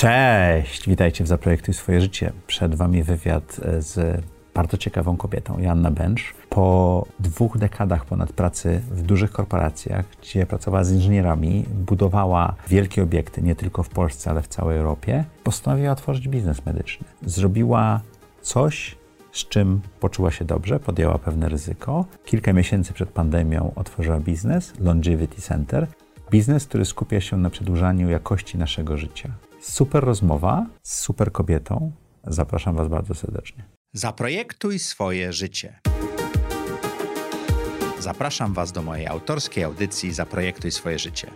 Cześć, witajcie w Zaprojektuj swoje życie. Przed Wami wywiad z bardzo ciekawą kobietą, Joanna Bench. Po dwóch dekadach ponad pracy w dużych korporacjach, gdzie pracowała z inżynierami, budowała wielkie obiekty nie tylko w Polsce, ale w całej Europie, postanowiła otworzyć biznes medyczny. Zrobiła coś, z czym poczuła się dobrze, podjęła pewne ryzyko. Kilka miesięcy przed pandemią otworzyła biznes Longevity Center. Biznes, który skupia się na przedłużaniu jakości naszego życia. Super rozmowa z super kobietą. Zapraszam Was bardzo serdecznie. Zaprojektuj swoje życie. Zapraszam Was do mojej autorskiej audycji Zaprojektuj swoje życie.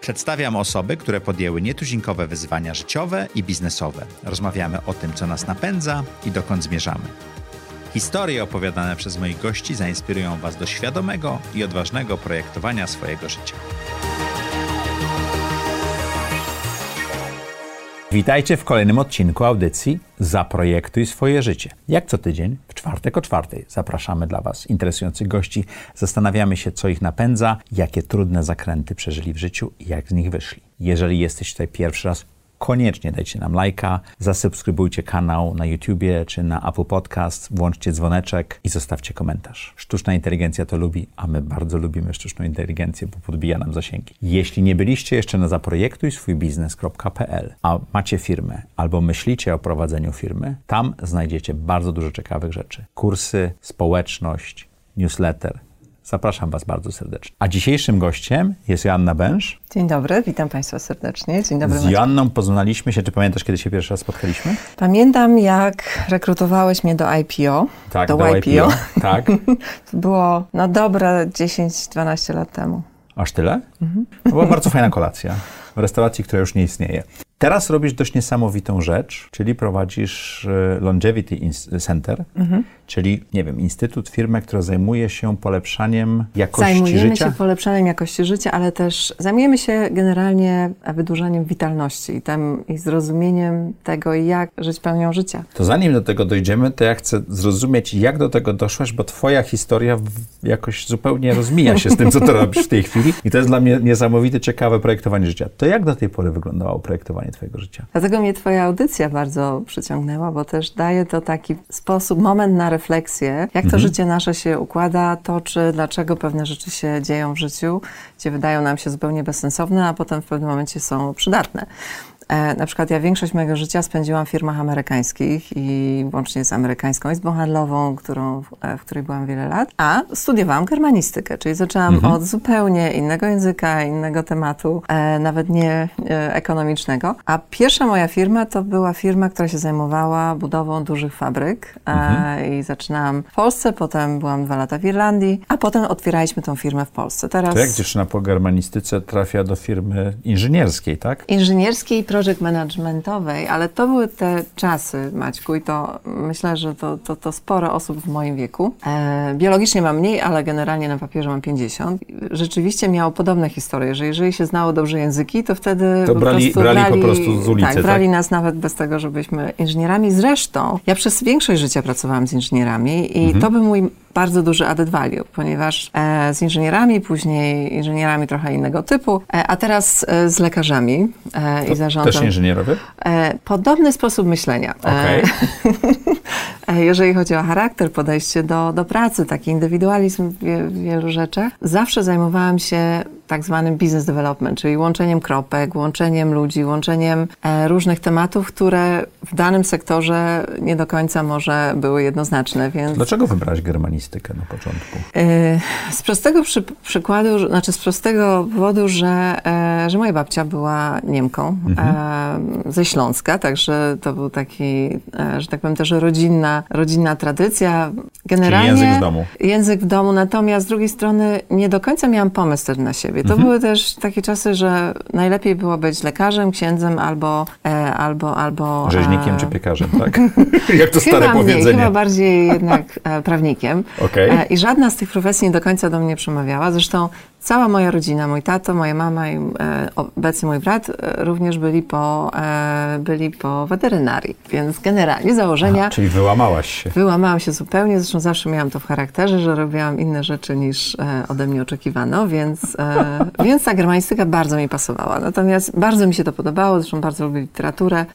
Przedstawiam osoby, które podjęły nietuzinkowe wyzwania życiowe i biznesowe. Rozmawiamy o tym, co nas napędza i dokąd zmierzamy. Historie opowiadane przez moich gości zainspirują Was do świadomego i odważnego projektowania swojego życia. Witajcie w kolejnym odcinku audycji Zaprojektuj swoje życie. Jak co tydzień, w czwartek o czwartej, zapraszamy dla Was interesujących gości. Zastanawiamy się, co ich napędza, jakie trudne zakręty przeżyli w życiu i jak z nich wyszli. Jeżeli jesteś tutaj pierwszy raz, koniecznie dajcie nam lajka, zasubskrybujcie kanał na YouTubie czy na Apple Podcast, włączcie dzwoneczek i zostawcie komentarz. Sztuczna inteligencja to lubi, a my bardzo lubimy sztuczną inteligencję, bo podbija nam zasięgi. Jeśli nie byliście jeszcze na zaprojektuj swój a macie firmę albo myślicie o prowadzeniu firmy, tam znajdziecie bardzo dużo ciekawych rzeczy. Kursy, społeczność, newsletter, Zapraszam Was bardzo serdecznie. A dzisiejszym gościem jest Joanna Bęż. Dzień dobry, witam Państwa serdecznie. Dzień dobry. Z Joanną poznaliśmy się, czy pamiętasz, kiedy się pierwszy raz spotkaliśmy? Pamiętam, jak rekrutowałeś mnie do IPO. Tak, do, do YPO. IPO. Tak. to było no dobre 10-12 lat temu. Aż tyle? Mhm. To była bardzo fajna kolacja w restauracji, która już nie istnieje. Teraz robisz dość niesamowitą rzecz, czyli prowadzisz e, Longevity Center, mhm. czyli, nie wiem, instytut, firmę, która zajmuje się polepszaniem jakości zajmujemy życia. Zajmujemy się polepszaniem jakości życia, ale też zajmujemy się generalnie wydłużaniem witalności i, tem, i zrozumieniem tego, jak żyć pełnią życia. To zanim do tego dojdziemy, to ja chcę zrozumieć, jak do tego doszłaś, bo twoja historia jakoś zupełnie rozmija się z tym, co ty robisz w tej chwili i to jest dla mnie niesamowite, ciekawe projektowanie życia. To jak do tej pory wyglądało projektowanie Twojego życia. Dlatego mnie Twoja audycja bardzo przyciągnęła, bo też daje to taki sposób, moment na refleksję, jak to mhm. życie nasze się układa, toczy, dlaczego pewne rzeczy się dzieją w życiu, gdzie wydają nam się zupełnie bezsensowne, a potem w pewnym momencie są przydatne. E, na przykład ja większość mojego życia spędziłam w firmach amerykańskich i łącznie z amerykańską izbą handlową, którą, e, w której byłam wiele lat, a studiowałam germanistykę, czyli zaczęłam mhm. od zupełnie innego języka, innego tematu, e, nawet nie ekonomicznego. A pierwsza moja firma to była firma, która się zajmowała budową dużych fabryk mhm. i zaczynałam w Polsce, potem byłam dwa lata w Irlandii, a potem otwieraliśmy tą firmę w Polsce. Teraz... To jak dziewczyna po germanistyce trafia do firmy inżynierskiej, tak? Inżynierskiej project managementowej, ale to były te czasy, Maćku, i to myślę, że to, to, to sporo osób w moim wieku. E, biologicznie mam mniej, ale generalnie na papierze mam 50. Rzeczywiście miało podobne historie, że jeżeli się znało dobrze języki, to wtedy to po brali, prostu brali, brali po prostu z ulicy, tak? brali tak? nas nawet bez tego, żebyśmy inżynierami. Zresztą ja przez większość życia pracowałam z inżynierami i mhm. to był mój bardzo duży added value, ponieważ e, z inżynierami, później inżynierami trochę innego typu, e, a teraz e, z lekarzami i zarządem. Też inżynierowie? Podobny sposób myślenia. Okay. Jeżeli chodzi o charakter, podejście do, do pracy, taki indywidualizm w, wielu rzeczach, zawsze zajmowałam się tak zwanym business development, czyli łączeniem kropek, łączeniem ludzi, łączeniem różnych tematów, które w danym sektorze nie do końca może były jednoznaczne. Więc... Dlaczego wybrać germanistykę na początku? E, z prostego przy, przykładu, znaczy z prostego powodu, że, e, że moja babcia była Niemką mhm. E, ze Śląska, także to był taki, że tak powiem, też rodzinna, rodzinna tradycja. Generalnie Czyli język w domu. Język w domu, natomiast z drugiej strony nie do końca miałam pomysł też na siebie. To mhm. były też takie czasy, że najlepiej było być lekarzem, księdzem albo... Albo, albo Rzeźnikiem czy piekarzem, tak? Jak to stare chyba powiedzenie. Mniej, chyba bardziej jednak prawnikiem. Okay. E, I żadna z tych profesji nie do końca do mnie przemawiała. Zresztą Cała moja rodzina, mój tato, moja mama i e, obecnie mój brat e, również byli po, e, byli po weterynarii, więc generalnie założenia... Aha, czyli wyłamałaś się. Wyłamałam się zupełnie, zresztą zawsze miałam to w charakterze, że robiłam inne rzeczy niż ode mnie oczekiwano, więc, więc ta germanistyka bardzo mi pasowała. Natomiast bardzo mi się to podobało, zresztą bardzo lubię literaturę,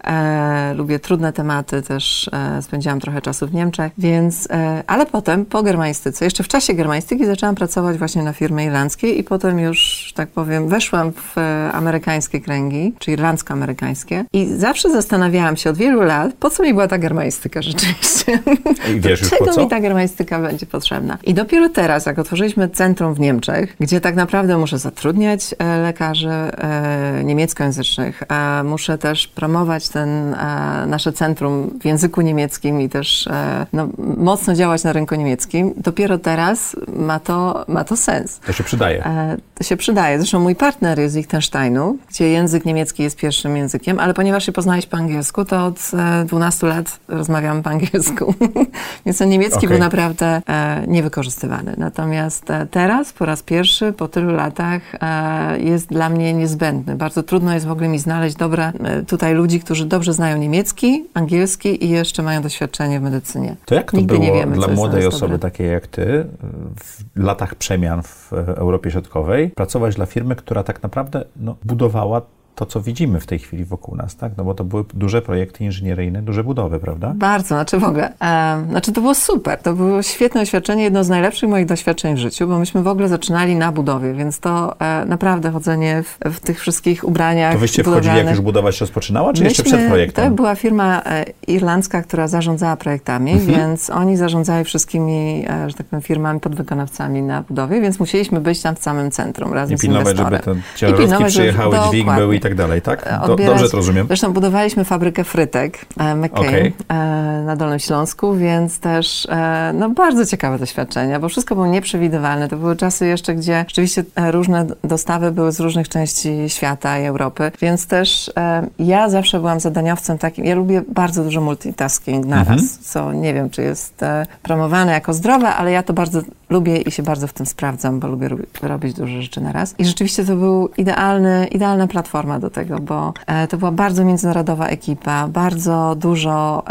lubię trudne tematy, też spędziłam trochę czasu w Niemczech, więc, ale potem po germanistyce, jeszcze w czasie germanistyki zaczęłam pracować właśnie na firmie irlandzkiej i potem już, tak powiem, weszłam w e, amerykańskie kręgi, czy irlandzko-amerykańskie i zawsze zastanawiałam się od wielu lat, po co mi była ta germanistyka rzeczywiście. I wiesz już Czego po co? mi ta germanistyka będzie potrzebna? I dopiero teraz, jak otworzyliśmy centrum w Niemczech, gdzie tak naprawdę muszę zatrudniać e, lekarzy e, niemieckojęzycznych, muszę też promować ten nasze centrum w języku niemieckim i też no, mocno działać na rynku niemieckim, dopiero teraz ma to, ma to sens. To się przydaje. E, To się przydaje. Zresztą mój partner jest z Liechtensteinu, gdzie język niemiecki jest pierwszym językiem, ale ponieważ się poznałeś po angielsku, to od e, 12 lat rozmawiamy po angielsku. Więc ten niemiecki Okej. był naprawdę e, niewykorzystywany. Natomiast e, teraz, po raz pierwszy, po tylu latach, e, jest dla mnie niezbędny. Bardzo trudno jest w ogóle mi znaleźć dobre e, tutaj ludzi, którzy dobrze znają niemiecki, angielski i jeszcze mają doświadczenie w medycynie. To jak to Nigdy było nie wiemy, dla młodej osoby takiej jak ty, w latach przemian w Europie Środkowej, pracować dla firmy, która tak naprawdę no, budowała to, co widzimy w tej chwili wokół nas, tak? No bo to były duże projekty inżynieryjne, duże budowy, prawda? Bardzo, znaczy w ogóle. em, znaczy to było super, to było świetne doświadczenie, jedno z najlepszych moich doświadczeń w życiu, bo myśmy w ogóle zaczynali na budowie, więc to e, naprawdę chodzenie w, w tych wszystkich ubraniach To wyście wchodzili, jak już budowa się rozpoczynała, czy jeszcze Myśmy- przed projektem? To była firma e, irlandzka, która zarządzała projektami, Mhm. więc oni zarządzali wszystkimi, e, że tak powiem, firmami, podwykonawcami na budowie, więc musieliśmy być tam w samym centrum razem I z pilnować, żeby inwestorem. te ciężarówki pilnować, żeby- przyjechały, dźwig dokładnie. był i tak dalej, tak? Do, odbierać- dobrze to rozumiem. Zresztą budowaliśmy fabrykę frytek e, McCain Okej. e, na Dolnym Śląsku, więc też e, no, bardzo ciekawe doświadczenia, bo wszystko było nieprzewidywalne. To były czasy jeszcze, gdzie rzeczywiście e, różne dostawy były z różnych części świata i Europy, więc też e, ja zawsze byłam zadaniowcem takim, ja lubię bardzo dużo multitasking naraz, Mhm. co nie wiem, czy jest e, promowane jako zdrowe, ale ja to bardzo lubię i się bardzo w tym sprawdzam, bo lubię robi- robić dużo rzeczy na raz. I rzeczywiście to był idealny, idealna platforma do tego, bo e, to była bardzo międzynarodowa ekipa, bardzo dużo,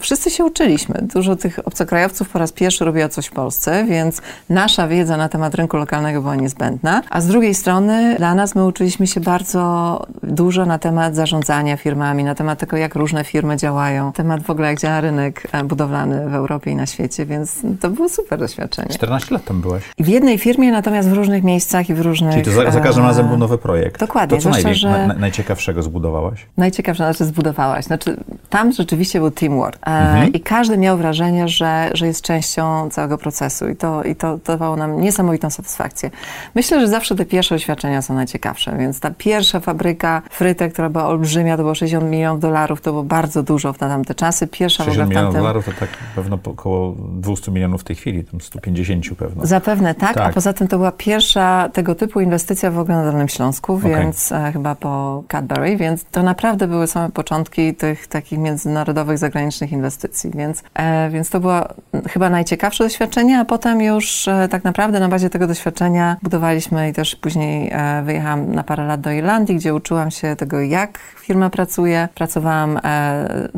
wszyscy się uczyliśmy. Dużo tych obcokrajowców po raz pierwszy robiło coś w Polsce, więc nasza wiedza na temat rynku lokalnego była niezbędna. A z drugiej strony dla nas my uczyliśmy się bardzo dużo na temat zarządzania firmami, na temat tego, jak różne firmy działają, temat w ogóle, jak działa rynek e, budowlany w Europie i na świecie, więc to było super doświadczenie. 14 lat tam byłaś. I w jednej firmie, natomiast w różnych miejscach i w różnych... Czyli to za, za każdym e, razem był nowy projekt. dokładnie, To co zwłaszcza, że- na, najciekawszego zbudowałaś? Najciekawsze, znaczy zbudowałaś. Znaczy, tam rzeczywiście był teamwork e, Mhm. i każdy miał wrażenie, że, że jest częścią całego procesu i to, i to dawało nam niesamowitą satysfakcję. Myślę, że zawsze te pierwsze doświadczenia są najciekawsze, więc ta pierwsza fabryka frytek, która była olbrzymia, to było 60 milionów dolarów, to było bardzo dużo na tamte czasy. Pierwsza w ogóle 60 w milionów tamtym... dolarów to tak pewno około 200 milionów w tej chwili, tam 150 pewno. Zapewne tak, Tak. a poza tym to była pierwsza tego typu inwestycja w ogóle na Dolnym Śląsku, Okej. więc e, chyba po Cadbury, więc to naprawdę były same początki tych takich międzynarodowych, zagranicznych inwestycji, więc, e, więc to było chyba najciekawsze doświadczenie, a potem już e, tak naprawdę na bazie tego doświadczenia budowaliśmy i też później e, wyjechałam na parę lat do Irlandii, gdzie uczyłam się tego, jak firma pracuje. Pracowałam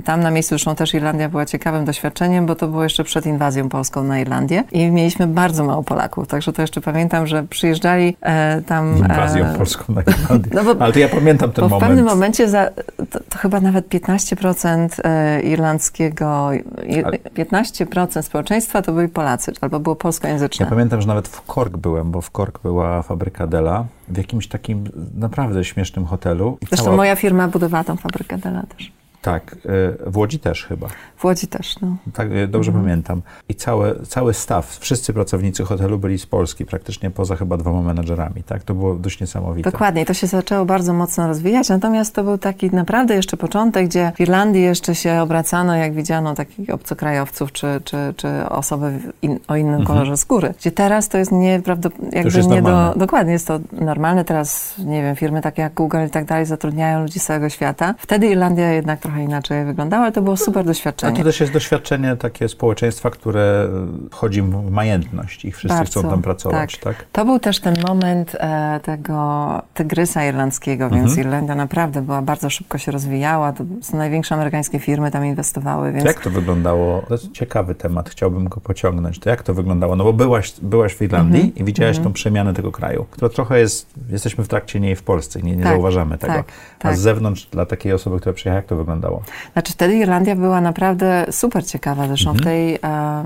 tam na miejscu, zresztą też Irlandia była ciekawym doświadczeniem, bo to było jeszcze przed inwazją polską na Irlandię i mieliśmy bardzo mało Polaków, także to jeszcze pamiętam, że przyjeżdżali tam... Inwazją e, polską na Irlandię. no bo- Ale to ja pamiętam ten bo w moment. pewnym momencie za, to, to chyba nawet 15% e, irlandzkiego, i- Ale- 15% społeczeństwa to byli Polacy, albo było polskojęzyczne. Ja pamiętam, że nawet w Cork byłem, bo w Cork była fabryka Dela, w jakimś takim naprawdę śmiesznym hotelu. I Zresztą cała- moja firma budowała tą fabrykę Dela też. Tak, y, w Łodzi też chyba. W Łodzi też, no. Tak, y, dobrze Mhm. pamiętam. I całe, cały staff, wszyscy pracownicy hotelu byli z Polski, praktycznie poza chyba dwoma menedżerami. Tak, to było dość niesamowite. Dokładnie, to się zaczęło bardzo mocno rozwijać, natomiast to był taki naprawdę jeszcze początek, gdzie w Irlandii jeszcze się obracano, jak widziano takich obcokrajowców, czy, czy, czy osoby in, o innym kolorze skóry. Gdzie teraz to jest nieprawdopodobnie, jakby jest nie do... Dokładnie, jest to normalne. Teraz, nie wiem, firmy takie jak Google i tak dalej zatrudniają ludzi z całego świata. Wtedy Irlandia jednak trochę inaczej wyglądało, ale to było super doświadczenie. A to też jest doświadczenie takie społeczeństwa, które wchodzi w majętność i wszyscy Bardzo, chcą tam pracować, tak? To był też ten moment e, tego tygrysa irlandzkiego, więc Mhm. Irlandia naprawdę była bardzo szybko się rozwijała. To są największe amerykańskie firmy tam inwestowały, więc Jak to wyglądało? To jest ciekawy temat, chciałbym go pociągnąć. To jak to wyglądało? No bo byłaś, byłaś w Irlandii Mhm. i widziałaś tą przemianę tego kraju, która trochę jest, jesteśmy w trakcie niej w Polsce, nie, nie Tak, zauważamy tego. tak, A tak. z zewnątrz, dla takiej osoby, która przyjechała, jak to wyglądało? Znaczy wtedy Irlandia była naprawdę super ciekawa. Zresztą Mhm. w tej,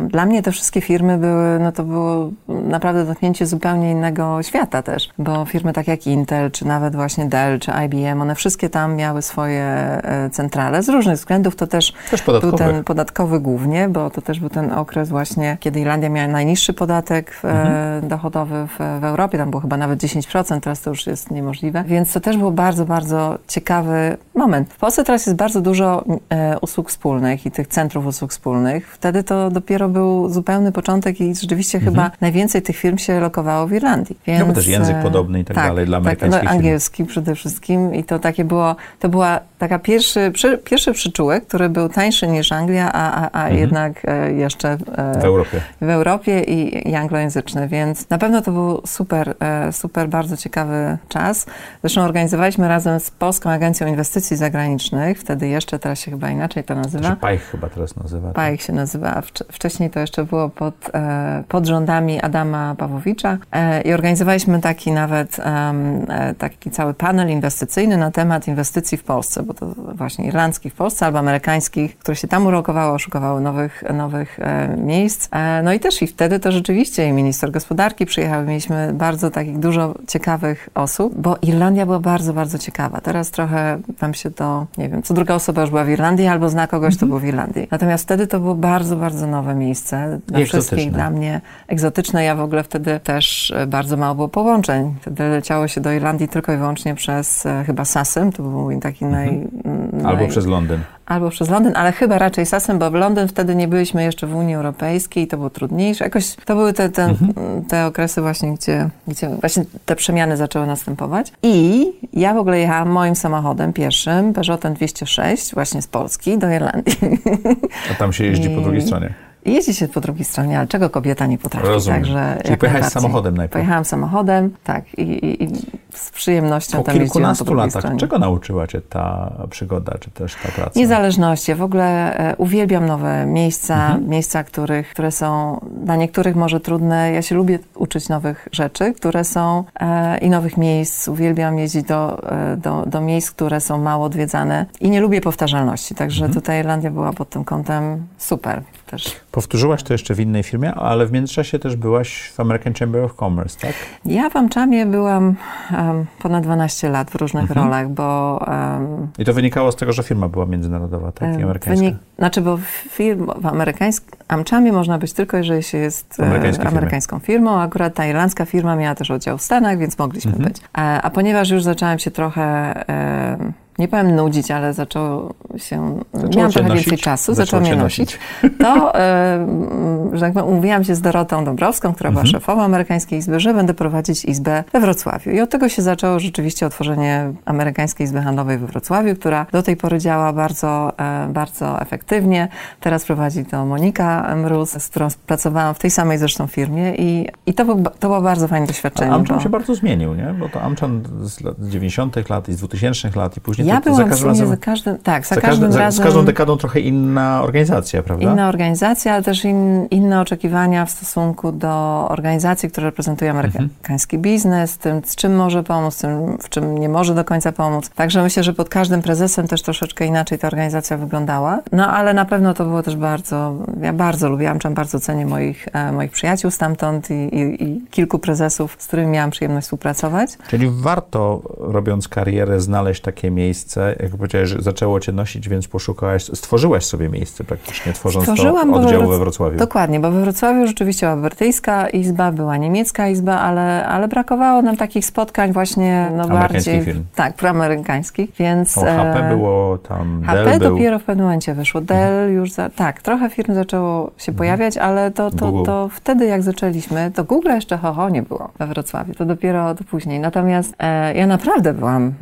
dla mnie te wszystkie firmy były, no to było naprawdę dotknięcie zupełnie innego świata też, bo firmy tak jak Intel, czy nawet właśnie Dell, czy IBM, one wszystkie tam miały swoje e, centrale. Z różnych względów to też Też był ten podatkowy głównie, bo to też był ten okres właśnie, kiedy Irlandia miała najniższy podatek e, Mhm. dochodowy w, w Europie, tam było chyba nawet 10%, teraz to już jest niemożliwe, więc to też był bardzo, bardzo ciekawy moment. W Polsce teraz jest bardzo dużo e, usług wspólnych i tych centrów usług wspólnych. Wtedy to dopiero był zupełny początek i rzeczywiście chyba najwięcej tych firm się lokowało w Irlandii. Więc, Mhm. No bo też język e, podobny i tak dalej dla amerykańskich tak, firm. angielski przede wszystkim i to takie było, to była taka pierwszy, przy, pierwszy przyczółek, który był tańszy niż Anglia, a, a, a jednak e, jeszcze Mhm. W Europie. w Europie i, i anglojęzyczny, więc na pewno to był super, super, bardzo ciekawy czas. Zresztą organizowaliśmy razem z Polską Agencją Inwestycji Zagranicznych, wtedy jeszcze, teraz się chyba inaczej to nazywa. się PAIH chyba teraz nazywa. tak? PAIH się nazywa, wcześniej to jeszcze było pod, e, pod rządami Adama Pawłowicza e, i organizowaliśmy taki nawet e, taki cały panel inwestycyjny na temat inwestycji w Polsce, bo to właśnie irlandzkich w Polsce albo amerykańskich, które się tam ulokowały, szukały nowych, nowych miejsc. No i też i wtedy to rzeczywiście minister gospodarki przyjechał, mieliśmy bardzo takich dużo ciekawych osób, bo Irlandia była bardzo, bardzo ciekawa. Teraz trochę tam się to, nie wiem, co druga osoba już była w Irlandii albo zna kogoś, kto był w Irlandii. Natomiast wtedy to było bardzo, bardzo nowe miejsce dla I wszystkich, egzotyczne. dla mnie egzotyczne. Ja w ogóle wtedy też e, bardzo mało było połączeń. Wtedy leciało się do Irlandii tylko i wyłącznie przez e, chyba Sasem, to był mój taki naj, Mhm. Albo naj, przez Londyn. Albo przez Londyn, ale chyba raczej Sasem, bo w Londyn wtedy nie byliśmy jeszcze w Unii Europejskiej, to było trudniejsze. Jakoś to były te, te, te okresy właśnie, gdzie, gdzie właśnie te przemiany zaczęły następować. I ja w ogóle jechałam moim samochodem pierwszym, Peugeotem 206, właśnie z Polski do Irlandii. A tam się jeździ po I- drugiej stronie. Jeździ się po drugiej stronie, ale czego kobieta nie potrafi. Rozumiem. Także Czyli najbardziej. samochodem najpierw. Pojechałam samochodem, tak, i, i, i z przyjemnością Po tam jeździłam po drugiej latach, stronie. czego nauczyła Cię ta przygoda, czy też ta praca? Niezależności. W ogóle e, uwielbiam nowe miejsca, Mhm. miejsca, których, które są dla niektórych może trudne. Ja się lubię uczyć nowych rzeczy, które są e, i nowych miejsc. Uwielbiam jeździć do, e, do, do miejsc, które są mało odwiedzane i nie lubię powtarzalności. Także Mhm. tutaj Irlandia była pod tym kątem super też. Powtórzyłaś to jeszcze w innej firmie, ale w międzyczasie też byłaś w American Chamber of Commerce, tak? Ja w Amczamie byłam em, ponad 12 lat w różnych Mhm. rolach, bo em, I to wynikało z tego, że firma była międzynarodowa, tak? I E, amerykańska. Wynik, znaczy, bo firm, w amerykańskim Amczamie można być tylko, jeżeli się jest e, amerykańską firmą. Akurat ta irlandzka firma miała też oddział w Stanach, więc mogliśmy Mhm. być. A, a ponieważ już zaczęłam się trochę, e, nie powiem nudzić, ale zaczęło się, Zaczęło miałam trochę nosić? więcej czasu, Zaczęło zaczęło mnie nosić, to, m, że tak powiem, umówiłam się z Dorotą Dąbrowską, która była Mhm. szefową Amerykańskiej Izby, że będę prowadzić izbę we Wrocławiu. I od tego się zaczęło rzeczywiście otworzenie Amerykańskiej Izby Handlowej we Wrocławiu, która do tej pory działa bardzo, e, bardzo efektywnie. Teraz prowadzi to Monika Mróz, z którą pracowałam w tej samej zresztą firmie i, i to, był, to było bardzo fajne A doświadczenie. Amczan bo- się bardzo zmienił, nie? Bo to Amczan z, lat, z 90 lat i z 2000 lat i później ja to, byłam za w każdym sumie razem... za każdym, tak, za, za, każdym każdy, za, razem... z każdą dekadą trochę inna organizacja, prawda? Inna organizacja, ale też in, inne oczekiwania w stosunku do organizacji, które reprezentują amerykański biznes, tym, z czym może pomóc, tym, w czym nie może do końca pomóc. Także myślę, że pod każdym prezesem też troszeczkę inaczej ta organizacja wyglądała. No ale na pewno to było też bardzo, ja bardzo lubiłam, czym bardzo cenię moich, e, moich przyjaciół stamtąd i, i, i kilku prezesów, z którymi miałam przyjemność współpracować. Czyli warto, robiąc karierę, znaleźć takie miejsce, jak powiedziałeś, że zaczęło cię nosić, więc poszukałaś, stworzyłaś sobie miejsce praktycznie, tworząc Stworzyłam, to oddział we Wroc- we Wrocławiu. Dokładnie, bo we Wrocławiu rzeczywiście była brytyjska izba, była niemiecka izba, ale, ale brakowało nam takich spotkań właśnie no, bardziej... firm. Tak, proamerykańskich, więc... O, HP e, było tam, HP Dell był. Mhm. dopiero w pewnym momencie wyszło. Dell już za, tak, trochę firm zaczęło się pojawiać, ale to, to, Google. to wtedy jak zaczęliśmy, to Google jeszcze ho, ho nie było we Wrocławiu, to dopiero to później. Natomiast e, ja naprawdę byłam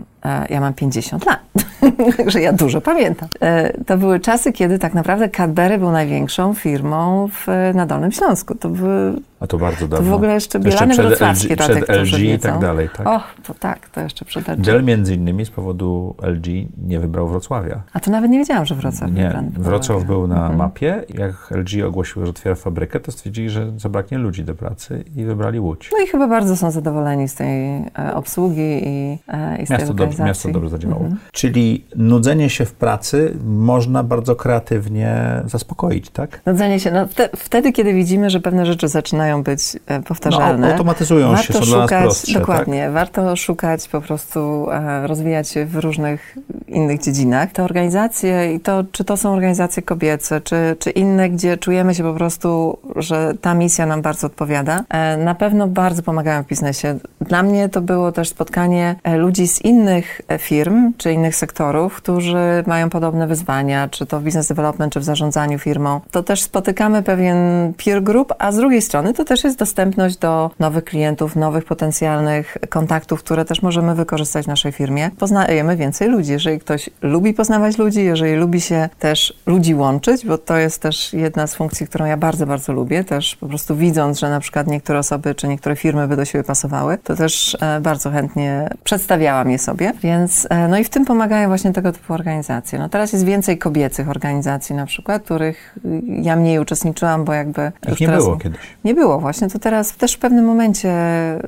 ja mam 50 lat, także ja dużo pamiętam. E, to były czasy, kiedy tak naprawdę Cadbury był największą firmą w, na Dolnym Śląsku. To były A to bardzo dawno. to w ogóle jeszcze Bielany przed Wrocławskie, LG, dla tych, którzy LG i tak dalej, tak? O, to tak, to jeszcze przed LG. Dell między innymi z powodu LG nie wybrał Wrocławia. A to nawet nie wiedziałam, że Wrocław Nie, był. Wrocław był na Mhm. mapie. Jak LG ogłosiło, że otwiera fabrykę, to stwierdzili, że zabraknie ludzi do pracy i wybrali Łódź. No i chyba bardzo są zadowoleni z tej e, obsługi i, e, i z tej Miasto, do, organizacji. miasto dobrze zadziałało. Mhm. Czyli nudzenie się w pracy można bardzo kreatywnie zaspokoić, tak? Nudzenie się, no wte, wtedy, kiedy widzimy, że pewne rzeczy zaczynają być e, powtarzalne. No, automatyzują się, są dla nas szukać, prostsze, tak? dokładnie, warto szukać po prostu, e, rozwijać się w różnych innych dziedzinach. Te organizacje i to, czy to są organizacje kobiece, czy, czy inne, gdzie czujemy się po prostu, że ta misja nam bardzo odpowiada, e, na pewno bardzo pomagają w biznesie. Dla mnie to było też spotkanie ludzi z innych e, firm, czy innych sektorów, którzy mają podobne wyzwania, czy to w business development, czy w zarządzaniu firmą. To też spotykamy pewien peer group, a z drugiej strony to też jest dostępność do nowych klientów, nowych potencjalnych kontaktów, które też możemy wykorzystać w naszej firmie. Poznajemy więcej ludzi. Jeżeli ktoś lubi poznawać ludzi, jeżeli lubi się też ludzi łączyć, bo to jest też jedna z funkcji, którą ja bardzo, bardzo lubię, też po prostu widząc, że na przykład niektóre osoby czy niektóre firmy by do siebie pasowały, to też e, bardzo chętnie przedstawiałam je sobie, więc e, no i w tym pomagają właśnie tego typu organizacje. No teraz jest więcej kobiecych organizacji na przykład, których y, ja mniej uczestniczyłam, bo jakby Ich już nie było kiedyś. nie było właśnie, to teraz też w pewnym momencie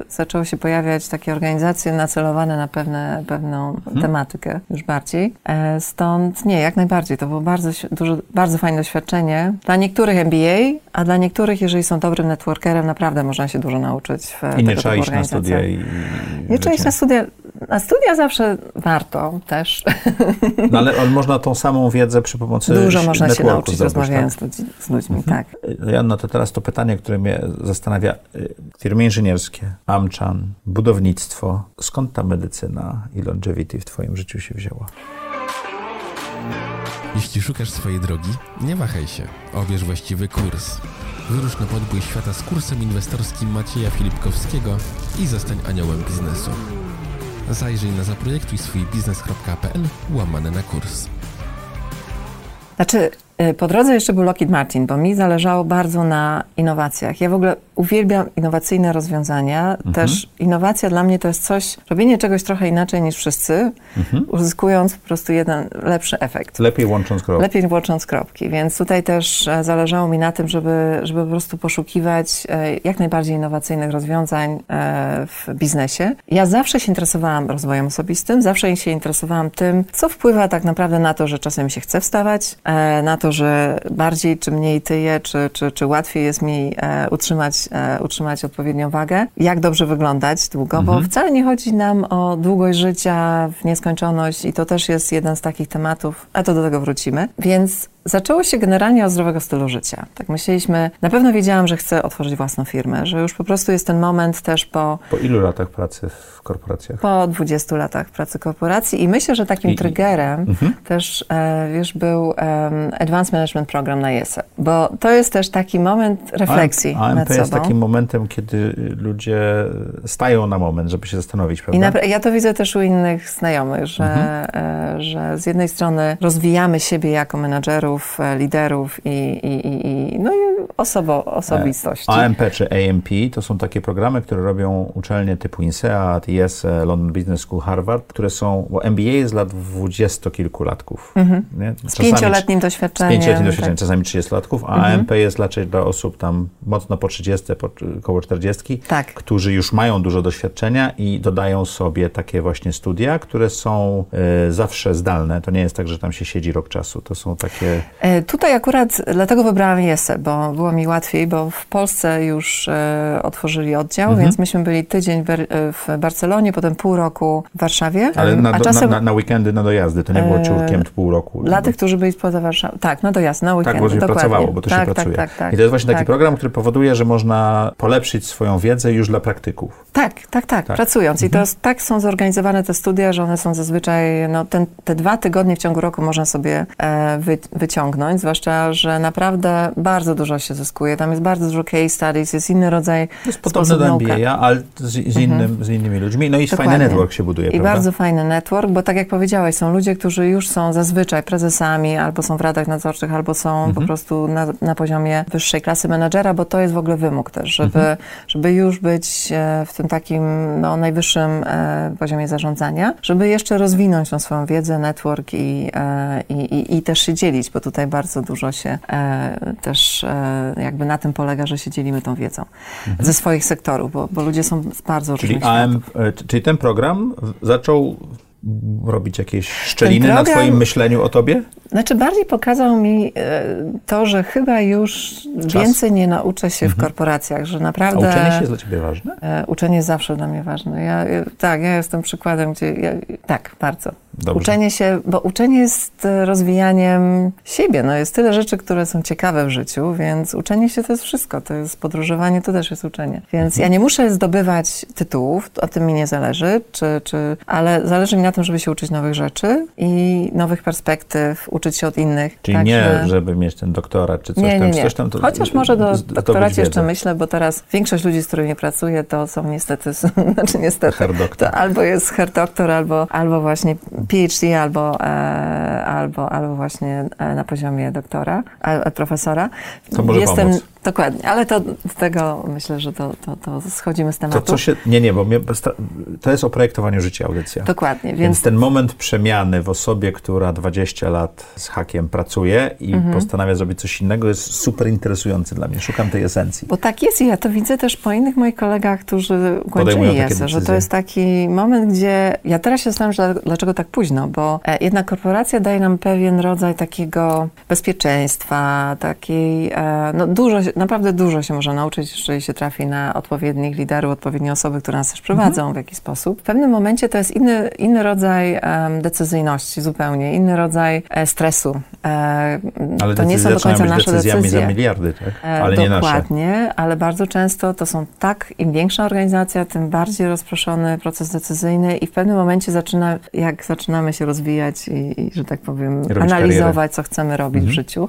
zaczęło się pojawiać takie organizacje nacelowane na pewne, pewną Mhm. tematykę już bardziej. E, Stąd nie, jak najbardziej. To było bardzo, dużo, bardzo fajne doświadczenie. Dla niektórych MBA, a dla niektórych, jeżeli są dobrym networkerem, naprawdę można się dużo nauczyć w I tego nie trzeba iść na studia i... Nie trzeba iść na studia. Na studia zawsze warto też. No ale ale można tą samą wiedzę przy pomocy Dużo można się nauczyć zdobyć, rozmawiając tak? z, ludźmi, tak. Janno, to teraz to pytanie, które mnie zastanawia. Y, Firmy inżynierskie, Amchan, budownictwo. Skąd ta medycyna i longevity w twoim życiu się wzięła? Jeśli szukasz swojej drogi, nie wahaj się. Obierz właściwy kurs. Wyrusz na podbój świata z kursem inwestorskim Macieja Filipkowskiego i zostań aniołem biznesu. Zajrzyj na zaprojektuj swój biznes.pl łamane na kurs. Znaczy, y, po drodze jeszcze był Lockheed Martin, bo mi zależało bardzo na innowacjach. Ja w ogóle uwielbiam innowacyjne rozwiązania. Też innowacja dla mnie to jest coś, robienie czegoś trochę inaczej niż wszyscy, uzyskując po prostu jeden lepszy efekt. Lepiej łącząc kropki. Lepiej łącząc kropki, więc tutaj też e, zależało mi na tym, żeby, żeby po prostu poszukiwać e, jak najbardziej innowacyjnych rozwiązań e, w biznesie. Ja zawsze się interesowałam rozwojem osobistym, zawsze się interesowałam tym, co wpływa tak naprawdę na to, że czasem się chce wstawać, na to, że bardziej czy mniej tyję, czy, czy, czy łatwiej jest mi utrzymać, utrzymać odpowiednią wagę, jak dobrze wyglądać długo, bo wcale nie chodzi nam o długość życia w nieskończoność i to też jest jeden z takich tematów, a to do tego wrócimy. Więc zaczęło się generalnie od zdrowego stylu życia. Tak myśleliśmy, na pewno wiedziałam, że chcę otworzyć własną firmę, że już po prostu jest ten moment też po, Po ilu latach pracy w korporacjach? po 20 latach pracy korporacji i myślę, że takim I- triggerem też, e, wiesz, był Advanced Management Program na JESE, bo to jest też taki moment refleksji AMP nad jest sobą. takim momentem, kiedy ludzie stają na moment, żeby się zastanowić, I prawda? napra- ja to widzę też u innych znajomych, że, e, że z jednej strony rozwijamy siebie jako menadżerów, e, liderów i, i, i, i, no i osobo, osobistości. AMP czy AMP to są takie programy, które robią uczelnie typu INSEAD, IESE, London Business School, Harvard, które są, bo MBA jest dla dwudziestokilkulatków. nie? Mhm. Z Czasami- pięcioletnim Z doświadczeniem. pięcioletnim doświadczeniem, tak. czasami 30-latków, a AMP jest raczej dla osób tam mocno po 30, po, około 40, Tak. którzy już mają dużo doświadczenia i dodają sobie takie właśnie studia, które są e, zawsze zdalne. To nie jest tak, że tam się siedzi rok czasu. To są takie... E, Tutaj akurat dlatego wybrałam JESE, bo było mi łatwiej, bo w Polsce już e, otworzyli oddział, Mhm. więc myśmy byli tydzień w, e, Barcelonie, potem pół roku w Warszawie. Ale na, do- czasem na, na, na weekendy, na dojazdy, to nie było ciurkiem pół roku. dla tych, którzy byli spoza Warszawy. Tak, no dojazd, na weekend. Tak, bo się dokładnie. pracowało, bo to tak, się pracuje. Tak, tak, tak. I to jest właśnie taki tak. program, który powoduje, że można polepszyć swoją wiedzę już dla praktyków. Tak, tak, tak, Tak. pracując. I Mhm. to jest, tak są zorganizowane te studia, że one są zazwyczaj, no ten, te dwa tygodnie w ciągu roku można sobie e, wy, wyciągnąć, zwłaszcza, że naprawdę bardzo dużo się uzyskuje. Tam jest bardzo dużo case studies, jest inny rodzaj To jest podobne do MBA, ale z, z, innym, z innymi ludźmi. No i Dokładnie. fajny network się buduje, I prawda? bardzo fajny network, bo tak jak powiedziałeś, są ludzie, którzy już są zazwyczaj prezesami, albo są w radach nadzorczych, albo są Mhm. po prostu na, na poziomie wyższej klasy menedżera, bo to jest w ogóle wymóg też, żeby, Mhm. żeby już być e, w tym takim no, najwyższym e, poziomie zarządzania, żeby jeszcze rozwinąć tą swoją wiedzę, network i, e, i, i, i też się dzielić, bo tutaj bardzo dużo się e, też e, jakby na tym polega, że się dzielimy tą wiedzą ze swoich sektorów, bo, bo ludzie są z bardzo Mhm. Czyli różnych AM, światów. e, czyli ten program zaczął robić jakieś szczeliny Ten na program- twoim myśleniu o tobie? Znaczy bardziej pokazał mi e, to, że chyba już więcej nie nauczę się w korporacjach, że A naprawdę... uczenie się jest dla ciebie ważne? E, Uczenie jest zawsze dla mnie ważne. Ja, ja, tak, ja jestem przykładem, gdzie. Ja, tak, bardzo. Dobrze. Uczenie się, bo uczenie jest e, rozwijaniem siebie. No jest tyle rzeczy, które są ciekawe w życiu, więc uczenie się to jest wszystko. To jest podróżowanie, to też jest uczenie. Więc ja nie muszę zdobywać tytułów, o tym mi nie zależy, czy, czy, ale zależy mi na tym, żeby się uczyć nowych rzeczy i nowych perspektyw, uczyć się od innych. Czyli Także- nie, żeby mieć ten doktorat czy coś nie, tam, nie, nie. coś tam. To Chociaż może do zdobyć doktoracie jeszcze myślę, bo teraz większość ludzi, z którymi pracuję, to są niestety, znaczy niestety, to albo jest herr doktor, albo, albo właśnie PhD, albo, e, albo, albo właśnie e, na poziomie doktora, e, profesora. To może pomóc. Dokładnie, ale to z tego myślę, że to, to, to schodzimy z To tematu. co się... Nie, nie, bo mnie, to jest o projektowaniu życia audycja. Dokładnie, Więc więc ten moment przemiany w osobie, która 20 lat z hakiem pracuje i Mhm. postanawia zrobić coś innego, jest super interesujący dla mnie. Szukam tej esencji. Bo tak jest i ja to widzę też po innych moich kolegach, którzy ukończyli ESE, że to jest taki moment, gdzie ja teraz się zastanawiam, że dlaczego tak późno, bo e, jednak korporacja daje nam pewien rodzaj takiego bezpieczeństwa, takiej, e, no dużo, naprawdę dużo się można nauczyć, jeżeli się trafi na odpowiednich liderów, odpowiednie osoby, które nas też prowadzą Mhm. w jakiś sposób. W pewnym momencie to jest inny, inny rodzaj em, decyzyjności zupełnie, inny rodzaj e, stresu. E, Ale to nie są do końca nasze decyzjami decyzje. za miliardy, tak? E, Ale nie nasze. Dokładnie, ale bardzo często to są tak, im większa organizacja, tym bardziej rozproszony proces decyzyjny i w pewnym momencie zaczyna, jak zaczynamy się rozwijać i, i że tak powiem, Robić analizować, karierę. co chcemy robić Mhm. w życiu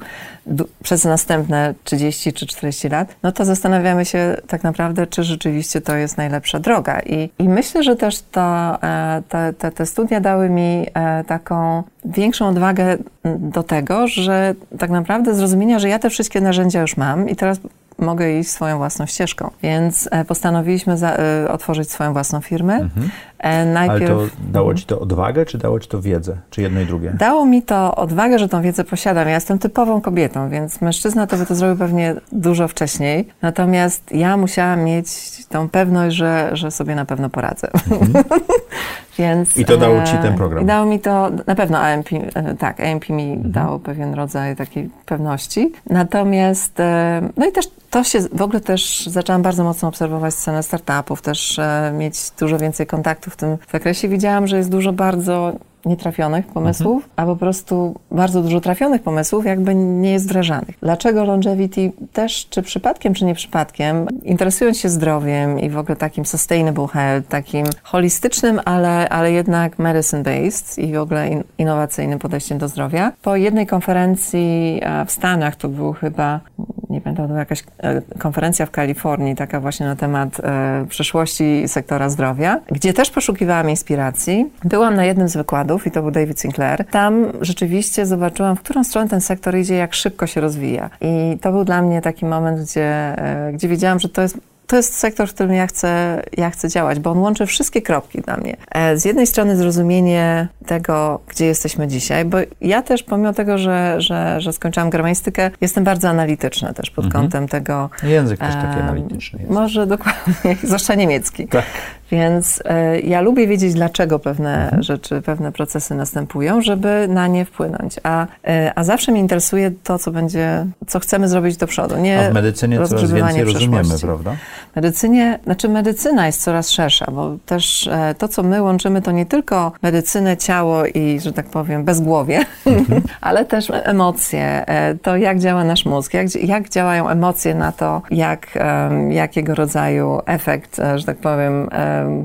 przez następne 30 czy 40 lat, no to zastanawiamy się tak naprawdę, czy rzeczywiście to jest najlepsza droga. I, i myślę, że też to, e, te, te, te studia dały mi e, taką większą odwagę m, do tego, że tak naprawdę zrozumienia, że ja te wszystkie narzędzia już mam i teraz mogę iść swoją własną ścieżką. Więc e, postanowiliśmy za, otworzyć swoją własną firmę. Mhm. E, Ale najpierw to dało ci to odwagę, czy dało ci to wiedzę? Czy jedno i drugie? dało mi to odwagę, że tą wiedzę posiadam. Ja jestem typową kobietą, więc mężczyzna to by to zrobił pewnie dużo wcześniej. Natomiast ja musiałam mieć tą pewność, że, że sobie na pewno poradzę. Więc, Mhm. I to dało ci e, ten program? I dało mi to, na pewno AMP, e, tak, AMP mi dało pewien rodzaj takiej pewności. Natomiast, e, no i też to się, w ogóle też zaczęłam bardzo mocno obserwować scenę startupów, też mieć dużo więcej kontaktów w tym zakresie. Widziałam, że jest dużo bardzo nietrafionych pomysłów, a po prostu bardzo dużo trafionych pomysłów jakby nie jest wdrażanych. Dlaczego longevity też, czy przypadkiem, czy nie przypadkiem, interesując się zdrowiem i w ogóle takim sustainable health, takim holistycznym, ale, ale jednak medicine-based i w ogóle in, innowacyjnym podejściem do zdrowia, po jednej konferencji e, w Stanach, to był chyba, nie pamiętam, to była jakaś e, konferencja w Kalifornii, taka właśnie na temat e, przyszłości sektora zdrowia, gdzie też poszukiwałam inspiracji. Byłam na jednym z wykładów i to był David Sinclair. Tam rzeczywiście zobaczyłam, w którą stronę ten sektor idzie, jak szybko się rozwija. I to był dla mnie taki moment, gdzie, e, gdzie wiedziałam, że to jest to jest sektor, w którym ja chcę, ja chcę działać, bo on łączy wszystkie kropki dla mnie. E, Z jednej strony zrozumienie tego, gdzie jesteśmy dzisiaj, bo ja też, pomimo tego, że, że, że skończyłam germanistykę, jestem bardzo analityczna też pod Mhm. kątem tego. Język też taki em, analityczny jest. Może dokładnie, zwłaszcza niemiecki. Tak. Więc e, ja lubię wiedzieć, dlaczego pewne Mhm. rzeczy, pewne procesy następują, żeby na nie wpłynąć. A, e, a zawsze mnie interesuje to, co będzie, co chcemy zrobić do przodu. Nie A w medycynie coraz więcej rozumiemy, prawda? Medycynie, znaczy medycyna jest coraz szersza, bo też e, to, co my łączymy, to nie tylko medycynę, ciało i, że tak powiem, bezgłowie, mhm. ale też emocje, e, to jak działa nasz mózg, jak, jak działają emocje na to, jak, jakiego rodzaju efekt, e, że tak powiem,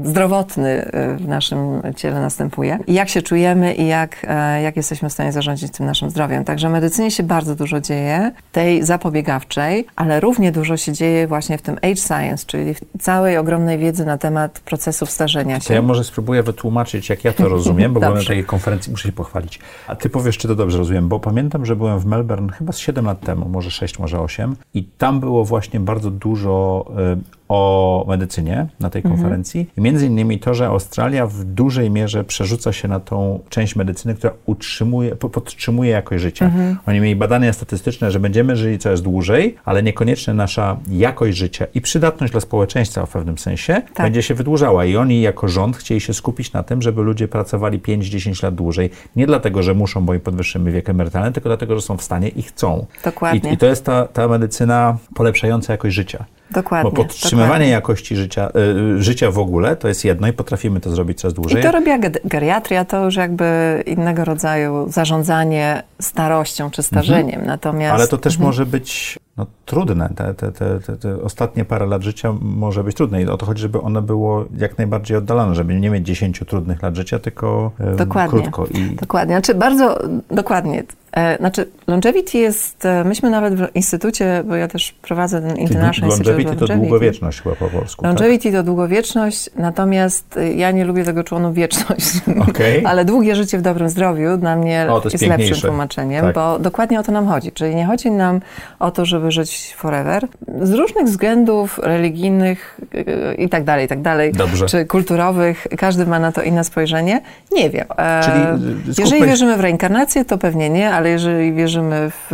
zdrowotny w naszym ciele następuje i jak się czujemy i jak, jak jesteśmy w stanie zarządzić tym naszym zdrowiem. Także w medycynie się bardzo dużo dzieje, tej zapobiegawczej, ale równie dużo się dzieje właśnie w tym age science, czyli całej ogromnej wiedzy na temat procesów starzenia się. To ja może spróbuję wytłumaczyć, jak ja to rozumiem, bo byłem na takiej konferencji, muszę się pochwalić. A ty powiesz, czy to dobrze rozumiem, bo pamiętam, że byłem w Melbourne chyba z 7 lat temu, może 6, może 8 i tam było właśnie bardzo dużo y, o medycynie na tej mhm. konferencji. I między innymi to, że Australia w dużej mierze przerzuca się na tą część medycyny, która utrzymuje, podtrzymuje jakość życia. Mhm. Oni mieli badania statystyczne, że będziemy żyli coraz dłużej, ale niekoniecznie nasza jakość życia i przydatność dla społeczeństwa w pewnym sensie tak. będzie się wydłużała. I oni jako rząd chcieli się skupić na tym, żeby ludzie pracowali 5-10 lat dłużej. Nie dlatego, że muszą, bo im podwyższymy wiek emerytalny, tylko dlatego, że są w stanie i chcą. Dokładnie. I, i to jest ta, ta medycyna polepszająca jakość życia. Dokładnie. Bo podtrzymywanie dokładnie. jakości życia, y, życia w ogóle to jest jedno i potrafimy to zrobić coraz dłużej. I to robi geriatria, to już jakby innego rodzaju zarządzanie starością czy starzeniem. Mhm. Natomiast, Ale to też mhm. może być no, trudne. Te, te, te, te, ostatnie parę lat życia może być trudne i o to chodzi, żeby ono było jak najbardziej oddalone, żeby nie mieć 10 trudnych lat życia, tylko dokładnie, krótko. I... Dokładnie, znaczy bardzo dokładnie. E, znaczy, longevity jest, e, myśmy nawet w instytucie, bo ja też prowadzę ten International Institute Longevity to długowieczność chyba po polsku. Tak? Longevity tak? to długowieczność, natomiast e, ja nie lubię tego członu wieczność. Okay. Ale długie życie w dobrym zdrowiu dla mnie o, jest, jest lepszym tłumaczeniem, tak. bo dokładnie o to nam chodzi. Czyli nie chodzi nam o to, żeby żyć forever. Z różnych względów religijnych i tak dalej, i tak dalej, Dobrze. czy kulturowych, każdy ma na to inne spojrzenie. Nie wiem. Czyli Jeżeli wierzymy w reinkarnację, to pewnie nie, ale jeżeli wierzymy w,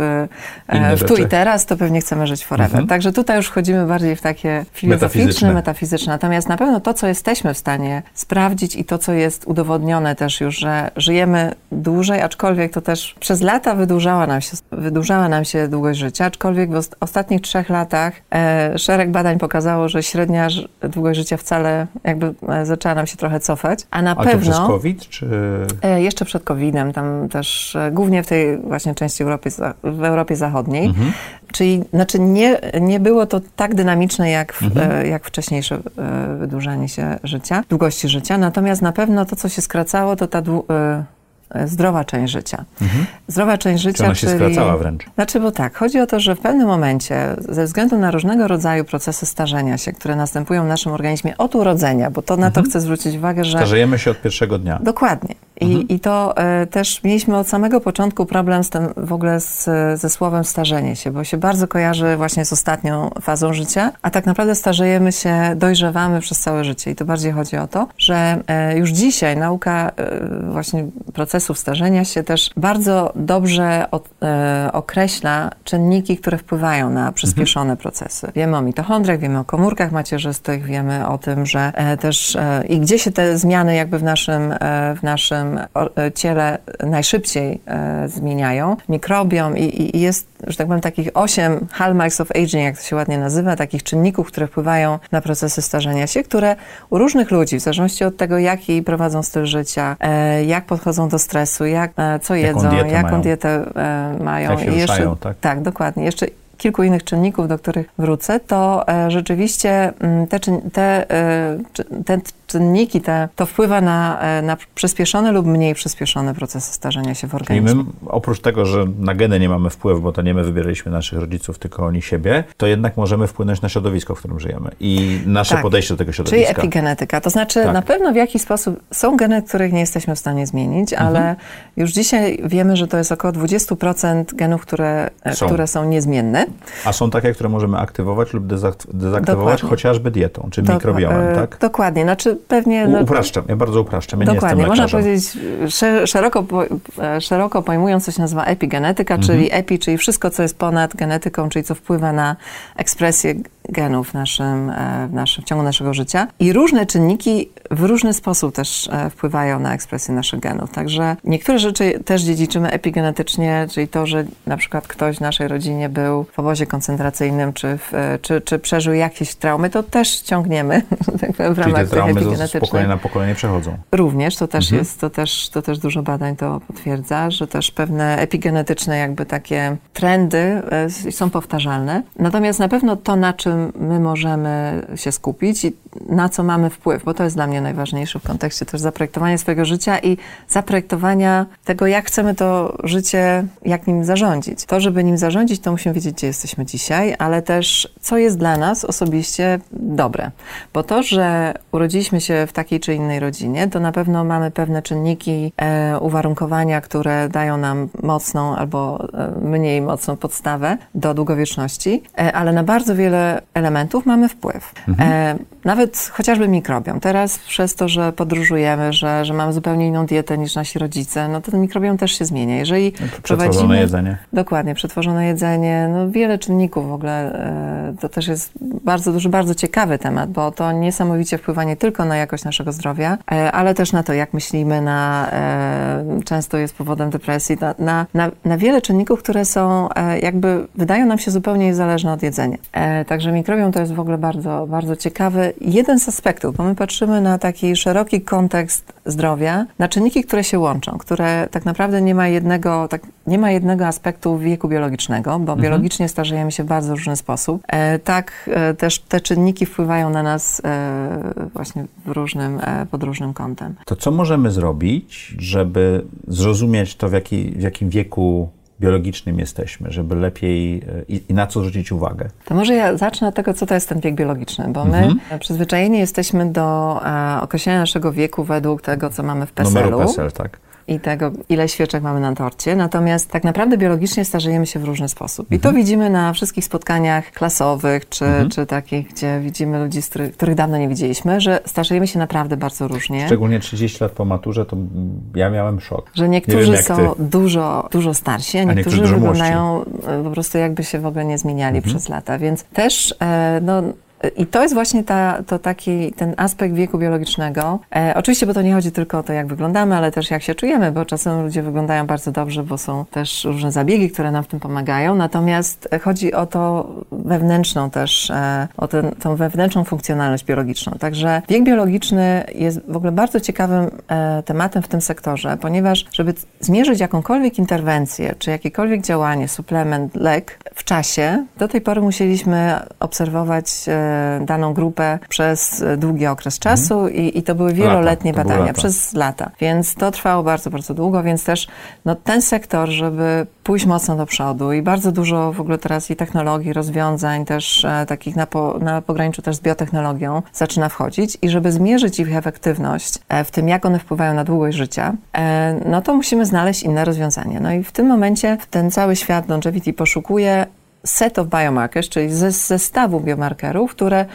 e, w tu i teraz, to pewnie chcemy żyć forever. Mhm. Także tutaj już wchodzimy bardziej w takie filozoficzne, metafizyczne. metafizyczne. Natomiast na pewno to, co jesteśmy w stanie sprawdzić i to, co jest udowodnione też już, że żyjemy dłużej, aczkolwiek to też przez lata wydłużała nam się, wydłużała nam się długość życia, aczkolwiek w ostatnich trzech latach e, szereg badań pokazało, że średnia długość życia wcale jakby e, zaczęła nam się trochę cofać, a na a pewno... To przez COVID, czy... E, jeszcze przed COVID-em, tam też e, głównie w tej właśnie części Europy, w Europie Zachodniej. Mhm. Czyli znaczy nie, nie było to tak dynamiczne jak, w, mhm. E, jak wcześniejsze e, wydłużanie się życia, długości życia. Natomiast na pewno to, co się skracało, to ta e, zdrowa część życia. Mhm. Zdrowa część życia, Czy ona się czyli... skracała wręcz? Znaczy, bo tak, chodzi o to, że w pewnym momencie, ze względu na różnego rodzaju procesy starzenia się, które następują w naszym organizmie od urodzenia, bo to na to mhm. chcę zwrócić uwagę, że... Starzejemy się od pierwszego dnia. Dokładnie. I, mhm. i to e, też mieliśmy od samego początku problem z tym, w ogóle z, ze słowem starzenie się, bo się bardzo kojarzy właśnie z ostatnią fazą życia, a tak naprawdę starzejemy się, dojrzewamy przez całe życie. I to bardziej chodzi o to, że e, już dzisiaj nauka e, właśnie procesów starzenia się też bardzo dobrze od, e, określa czynniki, które wpływają na przyspieszone mhm. procesy. Wiemy o mitochondriach, wiemy o komórkach macierzystych, wiemy o tym, że e, też e, i gdzie się te zmiany jakby w naszym, w naszym E, ciele najszybciej e, zmieniają. Mikrobiom i, i jest, że tak powiem, takich osiem hallmarks of aging, jak to się ładnie nazywa, takich czynników, które wpływają na procesy starzenia się, które u różnych ludzi, w zależności od tego, jaki prowadzą styl życia, e, jak podchodzą do stresu, jak, co jedzą, jaką dietę jaką mają. Dietę mają. Jak się I jeszcze, ruszają, tak? Tak, dokładnie. Jeszcze kilku innych czynników, do których wrócę, to e, rzeczywiście mm, te, te, e, te czynniki, te, to wpływa na, e, na przyspieszone lub mniej przyspieszone procesy starzenia się w organizmie. Czyli my, oprócz tego, że na geny nie mamy wpływu, bo to nie my wybieraliśmy naszych rodziców, tylko oni siebie, to jednak możemy wpłynąć na środowisko, w którym żyjemy i nasze tak. podejście do tego środowiska. Czyli epigenetyka. To znaczy tak. na pewno w jakiś sposób są geny, których nie jesteśmy w stanie zmienić, mhm. ale już dzisiaj wiemy, że to jest około 20% genów, które są, które są niezmienne. A są takie, które możemy aktywować lub dezaktywować Dokładnie. chociażby dietą, czy mikrobiomem, e, tak? Dokładnie. Znaczy pewnie... No, upraszczam, ja bardzo upraszczam, ja Dokładnie, można powiedzieć szeroko, e, szeroko pojmując, co się nazywa epigenetyka, mhm. czyli epi, czyli wszystko, co jest ponad genetyką, czyli co wpływa na ekspresję genów w naszym, e, w naszym w ciągu naszego życia i różne czynniki w różny sposób też e, wpływają na ekspresję naszych genów. Także niektóre rzeczy też dziedziczymy epigenetycznie, czyli to, że na przykład ktoś w naszej rodzinie był w obozie koncentracyjnym, czy, w, e, czy, czy przeżył jakieś traumy, to też ciągniemy tak w ramach Czyli te traumy z pokolenia na pokolenie przechodzą. Również, to też mhm. jest, to też, to też dużo badań to potwierdza, że też pewne epigenetyczne jakby takie trendy są powtarzalne. Natomiast na pewno to, na czym my możemy się skupić i na co mamy wpływ, bo to jest dla mnie najważniejsze w kontekście też zaprojektowania swojego życia i zaprojektowania tego, jak chcemy to życie, jak nim zarządzić. To, żeby nim zarządzić, to musimy wiedzieć, gdzie jesteśmy dzisiaj, ale też co jest dla nas osobiście dobre. Bo to, że urodziliśmy się w takiej czy innej rodzinie, to na pewno mamy pewne czynniki, e, uwarunkowania, które dają nam mocną albo e, mniej mocną podstawę do długowieczności, e, ale na bardzo wiele elementów mamy wpływ. Mhm. E, nawet chociażby mikrobiom. Teraz przez to, że podróżujemy, że, że mamy zupełnie inną dietę niż nasi rodzice, no to ten mikrobiom też się zmienia. Jeżeli no przetworzone jedzenie. Dokładnie, przetworzone jedzenie, no wiele czynników w ogóle. E, to też jest bardzo duży, bardzo ciekawy temat, bo to niesamowicie wpływa nie tylko na jakość naszego zdrowia, e, ale też na to, jak myślimy, na, często jest powodem depresji, na, na, na, na wiele czynników, które są jakby, wydają nam się zupełnie niezależne od jedzenia. Także mikrobiom to jest w ogóle bardzo, bardzo ciekawy jeden z aspektów, bo my patrzymy na taki szeroki kontekst zdrowia, na czynniki, które się łączą, które tak naprawdę nie ma jednego, tak, nie ma jednego aspektu wieku biologicznego, bo mhm. biologicznie starzejemy się w bardzo różny sposób. E, tak e, też te czynniki wpływają na nas e, właśnie w różnym, e, pod różnym kątem. To co możemy zrobić, żeby zrozumieć to, w, jaki, w jakim wieku biologicznym jesteśmy, żeby lepiej e, i, i, na co zwrócić uwagę? To może ja zacznę od tego, co to jest ten wiek biologiczny, bo my mhm. przyzwyczajeni jesteśmy do a, określenia naszego wieku według tego, co mamy w PESEL-u. Numeru PESEL, tak i tego, ile świeczek mamy na torcie. Natomiast tak naprawdę biologicznie starzejemy się w różny sposób. I to mhm. widzimy na wszystkich spotkaniach klasowych, czy, mhm. czy takich, gdzie widzimy ludzi, których dawno nie widzieliśmy, że starzejemy się naprawdę bardzo różnie. Szczególnie 30 lat po maturze, to ja miałem szok. Że niektórzy wiem, są dużo, dużo starsi, a niektórzy, a niektórzy wyglądają e, po prostu jakby się w ogóle nie zmieniali mhm. przez lata. Więc też e, no, i to jest właśnie ta, to taki, ten aspekt wieku biologicznego. E, oczywiście, bo to nie chodzi tylko o to, jak wyglądamy, ale też jak się czujemy, bo czasem ludzie wyglądają bardzo dobrze, bo są też różne zabiegi, które nam w tym pomagają. Natomiast chodzi o to wewnętrzną też, e, o ten, tą wewnętrzną funkcjonalność biologiczną. Także wiek biologiczny jest w ogóle bardzo ciekawym e, tematem w tym sektorze, ponieważ żeby zmierzyć jakąkolwiek interwencję, czy jakiekolwiek działanie, suplement, lek w czasie, do tej pory musieliśmy obserwować e, daną grupę przez długi okres mhm. czasu mhm. i, i, to były wieloletnie lata, badania, lata. przez lata. Więc to trwało bardzo, bardzo długo, więc też no, ten sektor, żeby pójść mocno do przodu i bardzo dużo w ogóle teraz i technologii, rozwiązań też e, takich na, po, na pograniczu też z biotechnologią zaczyna wchodzić i żeby zmierzyć ich efektywność e, w tym, jak one wpływają na długość życia, e, no to musimy znaleźć inne rozwiązania. No i w tym momencie ten cały świat longevity poszukuje set of biomarkers, czyli zestawu biomarkerów, które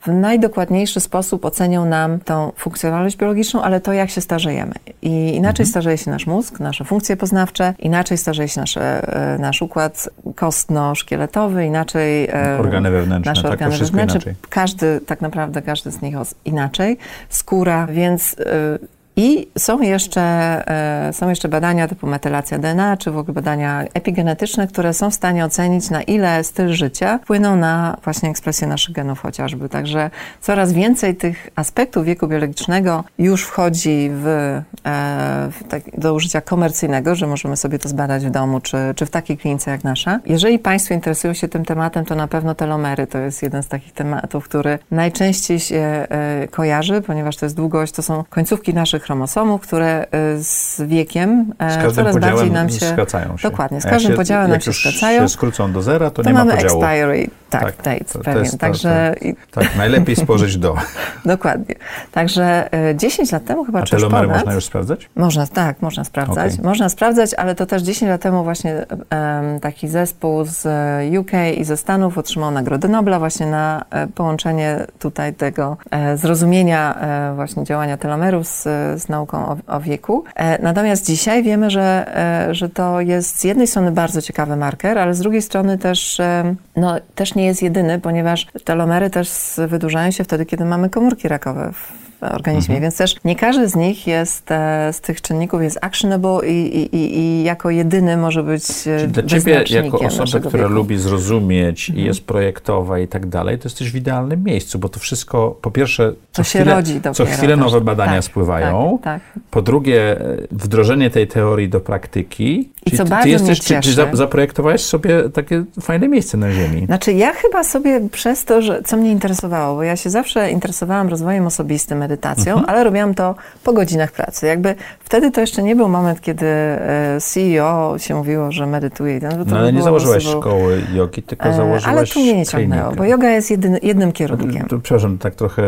w najdokładniejszy sposób ocenią nam tą funkcjonalność biologiczną, ale to, jak się starzejemy. I inaczej mhm. starzeje się nasz mózg, nasze funkcje poznawcze, inaczej starzeje się nasze, nasz układ kostno-szkieletowy, inaczej e, organy wewnętrzne, nasze tak, organy wewnętrzne. Każdy, tak naprawdę każdy z nich inaczej. Skóra, więc e, i są jeszcze, e, są jeszcze badania typu metylacja DNA, czy w ogóle badania epigenetyczne, które są w stanie ocenić, na ile styl życia wpłyną na właśnie ekspresję naszych genów chociażby. Także coraz więcej tych aspektów wieku biologicznego już wchodzi w, e, w tak, do użycia komercyjnego, że możemy sobie to zbadać w domu, czy, czy w takiej klinice jak nasza. Jeżeli Państwo interesują się tym tematem, to na pewno telomery to jest jeden z takich tematów, który najczęściej się e, kojarzy, ponieważ to jest długość, to są końcówki naszych chromosomów, które y, z wiekiem e, z coraz bardziej nam się... skracają się. Dokładnie, z każdym się, podziałem nam się skracają. się skrócą do zera, to, to nie ma podziału. mamy expiry tak, tak date to, pewien. To Także... To, tak, najlepiej spożyć do. Dokładnie. Także 10 e, lat temu chyba, A telomery ponad, można już sprawdzać? Można, tak, można sprawdzać. Okay. Można sprawdzać, ale to też 10 lat temu właśnie um, taki zespół z UK i ze Stanów otrzymał Nagrodę Nobla właśnie na połączenie tutaj tego e, zrozumienia e, właśnie działania telomerów z z nauką o, o wieku. Natomiast dzisiaj wiemy, że, że to jest z jednej strony bardzo ciekawy marker, ale z drugiej strony też, no, też nie jest jedyny, ponieważ telomery też wydłużają się wtedy, kiedy mamy komórki rakowe w organizmie, mhm. więc też nie każdy z nich jest, e, z tych czynników jest actionable i, i, i, jako jedyny może być e, Czyli dla ciebie, jako osoby, która wieku. lubi zrozumieć mhm. i jest projektowa i tak dalej, to jesteś w idealnym miejscu, bo to wszystko, po pierwsze, co się chwilę, co chwilę nowe badania tak, spływają, tak, tak. po drugie, e, wdrożenie tej teorii do praktyki. I co ty, bardzo ty jesteś, mnie cieszy. Czy, zaprojektowałeś sobie takie fajne miejsce na ziemi? Znaczy ja chyba sobie przez to, że co mnie interesowało, bo ja się zawsze interesowałam rozwojem osobistym, medytacją, mhm. ale robiłam to po godzinach pracy. Jakby wtedy to jeszcze nie był moment, kiedy e, CEO się mówiło, że medytuje. No, no ale nie założyłaś szkoły jogi, tylko założyłaś Ale tu mnie nie ciągnęło, bo yoga jest jedyn, jednym kierunkiem. To, przepraszam, tak trochę...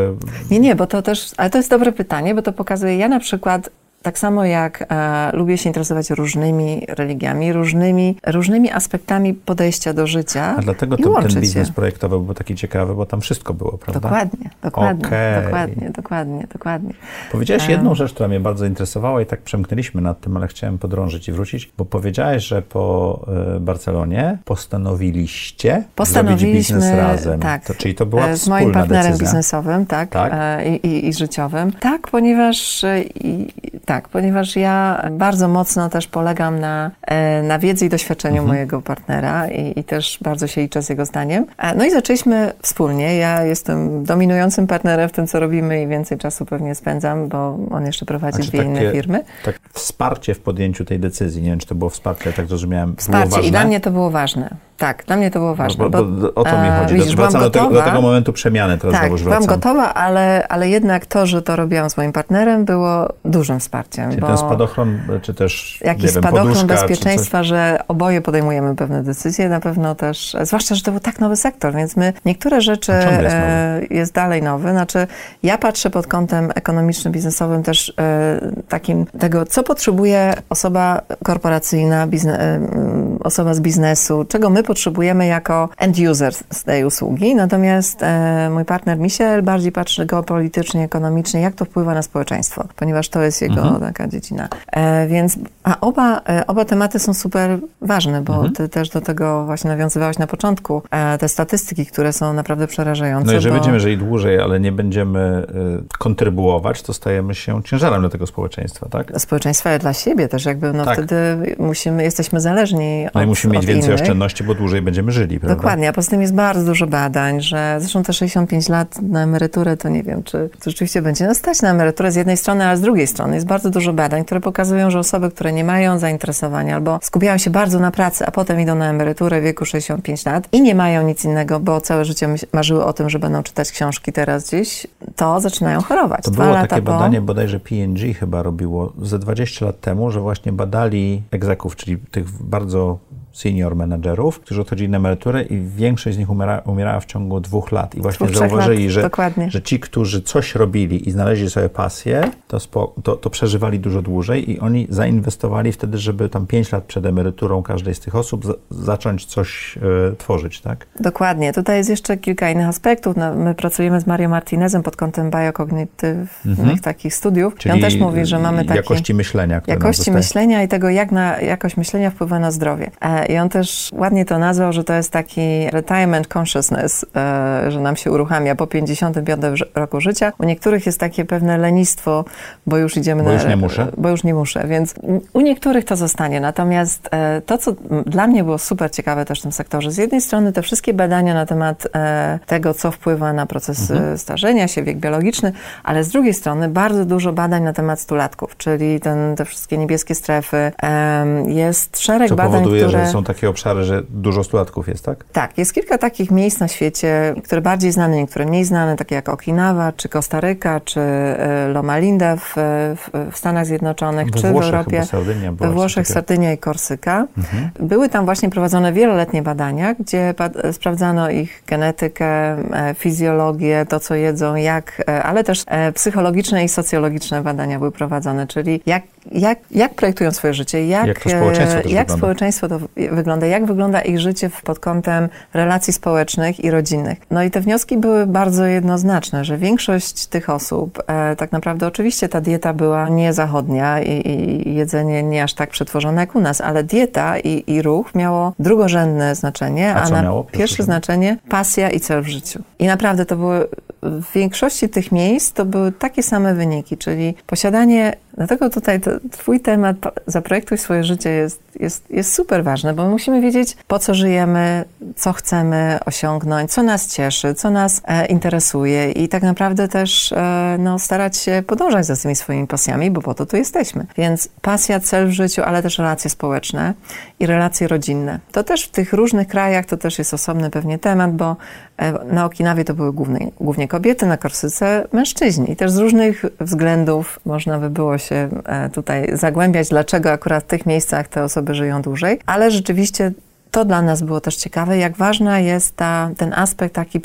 Nie, nie, bo to też, ale to jest dobre pytanie, bo to pokazuje, ja na przykład tak samo jak e, lubię się interesować różnymi religiami, różnymi, różnymi aspektami podejścia do życia. A dlatego ten, ten biznes się. projektowy był taki ciekawy, bo tam wszystko było, prawda? Dokładnie, dokładnie, okay. dokładnie, dokładnie, dokładnie. Powiedziałaś jedną rzecz, która mnie bardzo interesowała i tak przemknęliśmy nad tym, ale chciałem podrążyć i wrócić, bo powiedziałaś, że po e, Barcelonie postanowiliście Postanowiliśmy, zrobić biznes razem. Tak, to, czyli to była e, z moim partnerem decyzja. biznesowym, tak, tak? I, i, i, życiowym. Tak, ponieważ i, tak, ponieważ ja bardzo mocno też polegam na, e, na wiedzy i doświadczeniu mhm. mojego partnera i, i, też bardzo się liczę z jego zdaniem. No i zaczęliśmy wspólnie. Ja jestem dominującym partnerem w tym, co robimy i więcej czasu pewnie spędzam, bo on jeszcze prowadzi znaczy, dwie takie, inne firmy. Tak, wsparcie w podjęciu tej decyzji, nie wiem, czy to było wsparcie, tak zrozumiałem, Wsparcie i dla mnie to było ważne. Tak, dla mnie to było ważne. No, bo, bo, bo, o to mi chodzi. Widzisz, wracam do tego, do tego, momentu przemiany teraz tak, znowu byłam gotowa, ale, ale jednak to, że to robiłam z moim partnerem było dużym wsparciem. Czyli ten spadochron, czy też Jakiś wiem, spadochron poduszka, bezpieczeństwa, że oboje podejmujemy pewne decyzje, na pewno też, zwłaszcza, że to był tak nowy sektor, więc my niektóre rzeczy jest, e, jest, dalej nowy. Znaczy, ja patrzę pod kątem ekonomicznym, biznesowym też e, takim tego, co potrzebuje osoba korporacyjna, e, osoba z biznesu, czego my potrzebujemy jako end user z tej usługi. Natomiast e, mój partner Michel bardziej patrzy geopolitycznie, ekonomicznie, jak to wpływa na społeczeństwo, ponieważ to jest jego mhm. taka dziedzina. E, więc, a oba, e, oba tematy są super ważne, bo mhm. ty też do tego właśnie nawiązywałeś na początku. E, te statystyki, które są naprawdę przerażające. No jeżeli bo... będziemy żyli dłużej, ale nie będziemy e, kontrybuować, to stajemy się ciężarem dla tego społeczeństwa, tak? Społeczeństwa dla siebie też jakby, no tak. wtedy musimy, jesteśmy zależni No od, i musimy mieć więcej innych. oszczędności, bo dłużej będziemy żyli, prawda? Dokładnie, a poza tym jest bardzo dużo badań, że zresztą te 65 lat na emeryturę, to nie wiem, czy to rzeczywiście będzie nas stać na emeryturę z jednej strony, ale z drugiej strony jest bardzo dużo badań, które pokazują, że osoby, które nie mają zainteresowania albo skupiają się bardzo na pracy, a potem idą na emeryturę w wieku 65 lat i nie mają nic innego, bo całe życie marzyły o tym, że będą czytać książki teraz gdzieś, to zaczynają chorować. To Dwa było takie po... badanie, bodajże P&G chyba robiło ze 20 lat temu, że właśnie badali egzeków, czyli tych bardzo senior menedżerów, którzy odchodzili na emeryturę i większość z nich umiera, umierała w ciągu dwóch lat. I właśnie dwóch, zauważyli, lat, że, że ci, którzy coś robili i znaleźli sobie pasję, to, spo, to, to, przeżywali dużo dłużej i oni zainwestowali wtedy, żeby tam pięć lat przed emeryturą każdej z tych osób zacząć coś e, tworzyć, tak? Dokładnie. Tutaj jest jeszcze kilka innych aspektów. No, my pracujemy z Mario Martinezem pod kątem biokognitywnych mhm. takich studiów. Czyli I on też mówi, że mamy takie... jakości myślenia. Jakości myślenia i tego, jak na jakość myślenia wpływa na zdrowie. E, i on też ładnie to nazwał, że to jest taki retirement consciousness, e, że nam się uruchamia po 55 roku życia. U niektórych jest takie pewne lenistwo, bo już idziemy bo na... Już nie muszę. Bo już nie muszę, więc u niektórych to zostanie. Natomiast e, to, co dla mnie było super ciekawe też w tym sektorze, z jednej strony te wszystkie badania na temat e, tego, co wpływa na proces mhm. starzenia się, wiek biologiczny, ale z drugiej strony bardzo dużo badań na temat stulatków, czyli ten, te wszystkie niebieskie strefy. Jest szereg co badań, powoduje, które... są takie obszary, że dużo stulatków jest, tak? Tak, jest kilka takich miejsc na świecie, które bardziej znane, niektóre mniej znane, takie jak Okinawa, czy Kostaryka, czy e, Loma Linda w, w, w Stanach Zjednoczonych, we czy Włoszech w Europie. Sardynia we Włoszech, Sardynia i Korsyka. Mhm. Były tam właśnie prowadzone wieloletnie badania, gdzie sprawdzano ich genetykę, e, fizjologię, to co jedzą, jak, e, ale też psychologiczne i socjologiczne badania były prowadzone, czyli jak jak, jak projektują swoje życie, jak, Jak to społeczeństwo e, jak społeczeństwo to wygląda, jak wygląda ich życie pod kątem relacji społecznych i rodzinnych. No i te wnioski były bardzo jednoznaczne, że większość tych osób, e, tak naprawdę oczywiście ta dieta była nie zachodnia i, i jedzenie nie aż tak przetworzone jak u nas, ale dieta i, i ruch miało drugorzędne znaczenie, A co na miało pierwsze znaczenie pasja i cel w życiu. I naprawdę to były w większości tych miejsc to były takie same wyniki, czyli posiadanie, dlatego tutaj to, twój temat zaprojektuj swoje życie jest, jest, jest super ważny, bo my musimy wiedzieć po co żyjemy, co chcemy osiągnąć, co nas cieszy, co nas e, interesuje i tak naprawdę też e, no, starać się podążać za tymi swoimi pasjami, bo po to tu jesteśmy. Więc pasja, cel w życiu, ale też relacje społeczne i relacje rodzinne. To też w tych różnych krajach to też jest osobny pewnie temat, bo na Okinawie to były głównie, głównie kobiety, na Korsyce mężczyźni. I też z różnych względów można by było się e, tutaj zagłębiać, dlaczego akurat w tych miejscach te osoby żyją dłużej, ale rzeczywiście to dla nas było też ciekawe, jak ważna jest ta, ten aspekt taki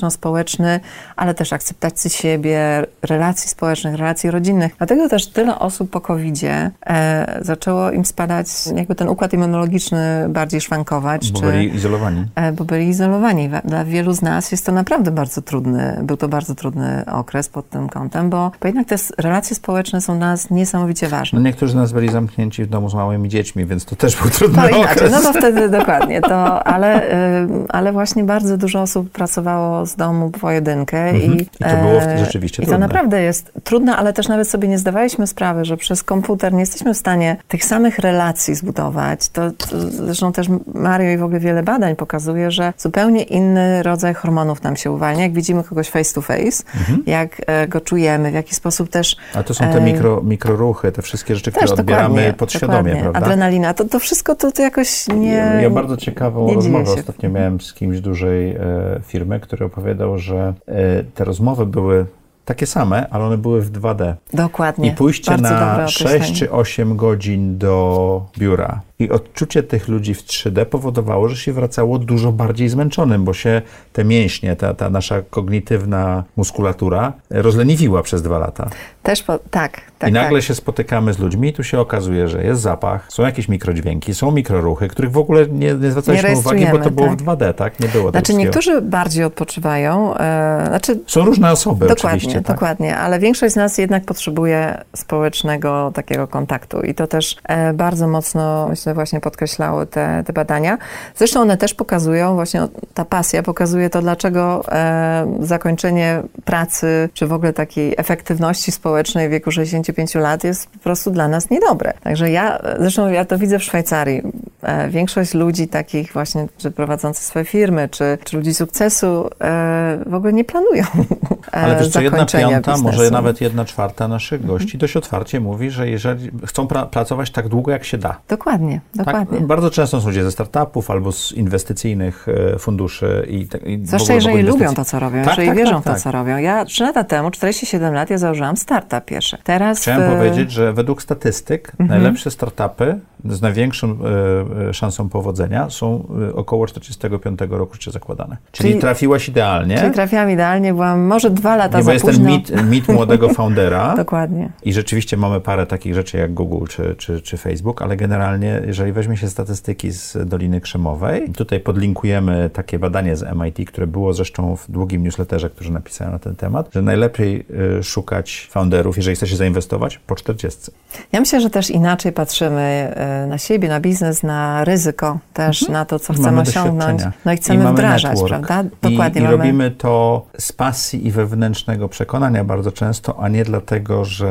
psychologiczno-społeczny, ale też akceptacji siebie, relacji społecznych, relacji rodzinnych. Dlatego też tyle osób po COVID-zie e, zaczęło im spadać, jakby ten układ immunologiczny bardziej szwankować. Bo czy, byli izolowani. e, bo byli izolowani. Wa- Dla wielu z nas jest to naprawdę bardzo trudny, był to bardzo trudny okres pod tym kątem, bo, bo jednak te relacje społeczne są dla nas niesamowicie ważne. No niektórzy z nas byli zamknięci w domu z małymi dziećmi, więc to też był trudny To inaczej, okres. no to wtedy dokładnie to, ale, y, ale właśnie bardzo dużo osób pracowało z domu w pojedynkę Mhm. i, I to było e, rzeczywiście i to trudne. naprawdę jest trudne, ale też nawet sobie nie zdawaliśmy sprawy, że przez komputer nie jesteśmy w stanie tych samych relacji zbudować. To, to zresztą też Mario i w ogóle wiele badań pokazuje, że zupełnie inny rodzaj hormonów nam się uwalnia, jak widzimy kogoś face to face, Mhm. jak e, go czujemy, w jaki sposób też A to są te e, mikro, mikroruchy, te wszystkie rzeczy, które odbieramy podświadomie, prawda? Adrenalina, to, to wszystko to, to jakoś nie... Ja, ja bardzo ciekawą rozmowę ostatnio miałem z kimś dużej e, firmy, który opowiadał, że e, te rozmowy były takie same, ale one były w 2D. Dokładnie. I pójście Bardzo na określenie. 6 czy 8 godzin do biura i odczucie tych ludzi w 3D powodowało, że się wracało dużo bardziej zmęczonym, bo się te mięśnie, ta, ta nasza kognitywna muskulatura rozleniwiła przez dwa lata. Też po, tak, tak. I nagle tak. się spotykamy z ludźmi i tu się okazuje, że jest zapach, są jakieś mikrodźwięki, są mikroruchy, których w ogóle nie, nie zwracaliśmy Nie uwagi, bo to było tak. w 2D, tak? Nie było tego Znaczy niektórzy bardziej odpoczywają, e, znaczy Są różne osoby dokładnie, oczywiście, tak? dokładnie, ale większość z nas jednak potrzebuje społecznego takiego kontaktu i to też e, bardzo mocno, myślę, właśnie podkreślały te, te badania. Zresztą one też pokazują, właśnie ta pasja pokazuje to, dlaczego e, zakończenie pracy, czy w ogóle takiej efektywności społecznej w wieku 65 lat jest po prostu dla nas niedobre. Także ja, zresztą ja to widzę w Szwajcarii. E, większość ludzi takich właśnie, czy prowadzących swoje firmy, czy, czy ludzi sukcesu e, w ogóle nie planują e, Ale wiesz co, jedna piąta, może biznesu. Mhm. nawet jedna czwarta naszych gości dość otwarcie mówi, że jeżeli chcą pra- pracować tak długo, jak się da. Dokładnie, dokładnie. Tak, bardzo często są ludzie ze startupów albo z inwestycyjnych funduszy. I, i Zwłaszcza jeżeli lubią to, co robią, Tak, jeżeli tak, wierzą tak, w to, tak. co robią. Ja trzy lata temu, 47 lat, ja założyłam startup pierwszy. Teraz Chciałem w- powiedzieć, że według statystyk Mhm. najlepsze startupy z największą e, szansą powodzenia są e, około 45 roku życia zakładane. Czyli, Czyli- trafiłaś idealnie. Czyli trafiłam idealnie, byłam może dwa lata nie, bo za jest późno. ten mit, mit młodego foundera. Dokładnie. I rzeczywiście mamy parę takich rzeczy jak Google czy, czy, czy Facebook, ale generalnie, jeżeli weźmie się statystyki z Doliny Krzemowej, tutaj podlinkujemy takie badanie z MIT, które było zresztą w długim newsletterze, który napisałem na ten temat, że najlepiej y, szukać founderów, jeżeli chce się zainwestować, po 40. Ja myślę, że też inaczej patrzymy e, na siebie, na biznes, na ryzyko, też na to, co I chcemy osiągnąć. No i I chcemy mamy wdrażać, network. prawda? I, Dokładnie. I mamy... robimy to z pasji i wewnętrznego przekonania bardzo często, a nie dlatego, że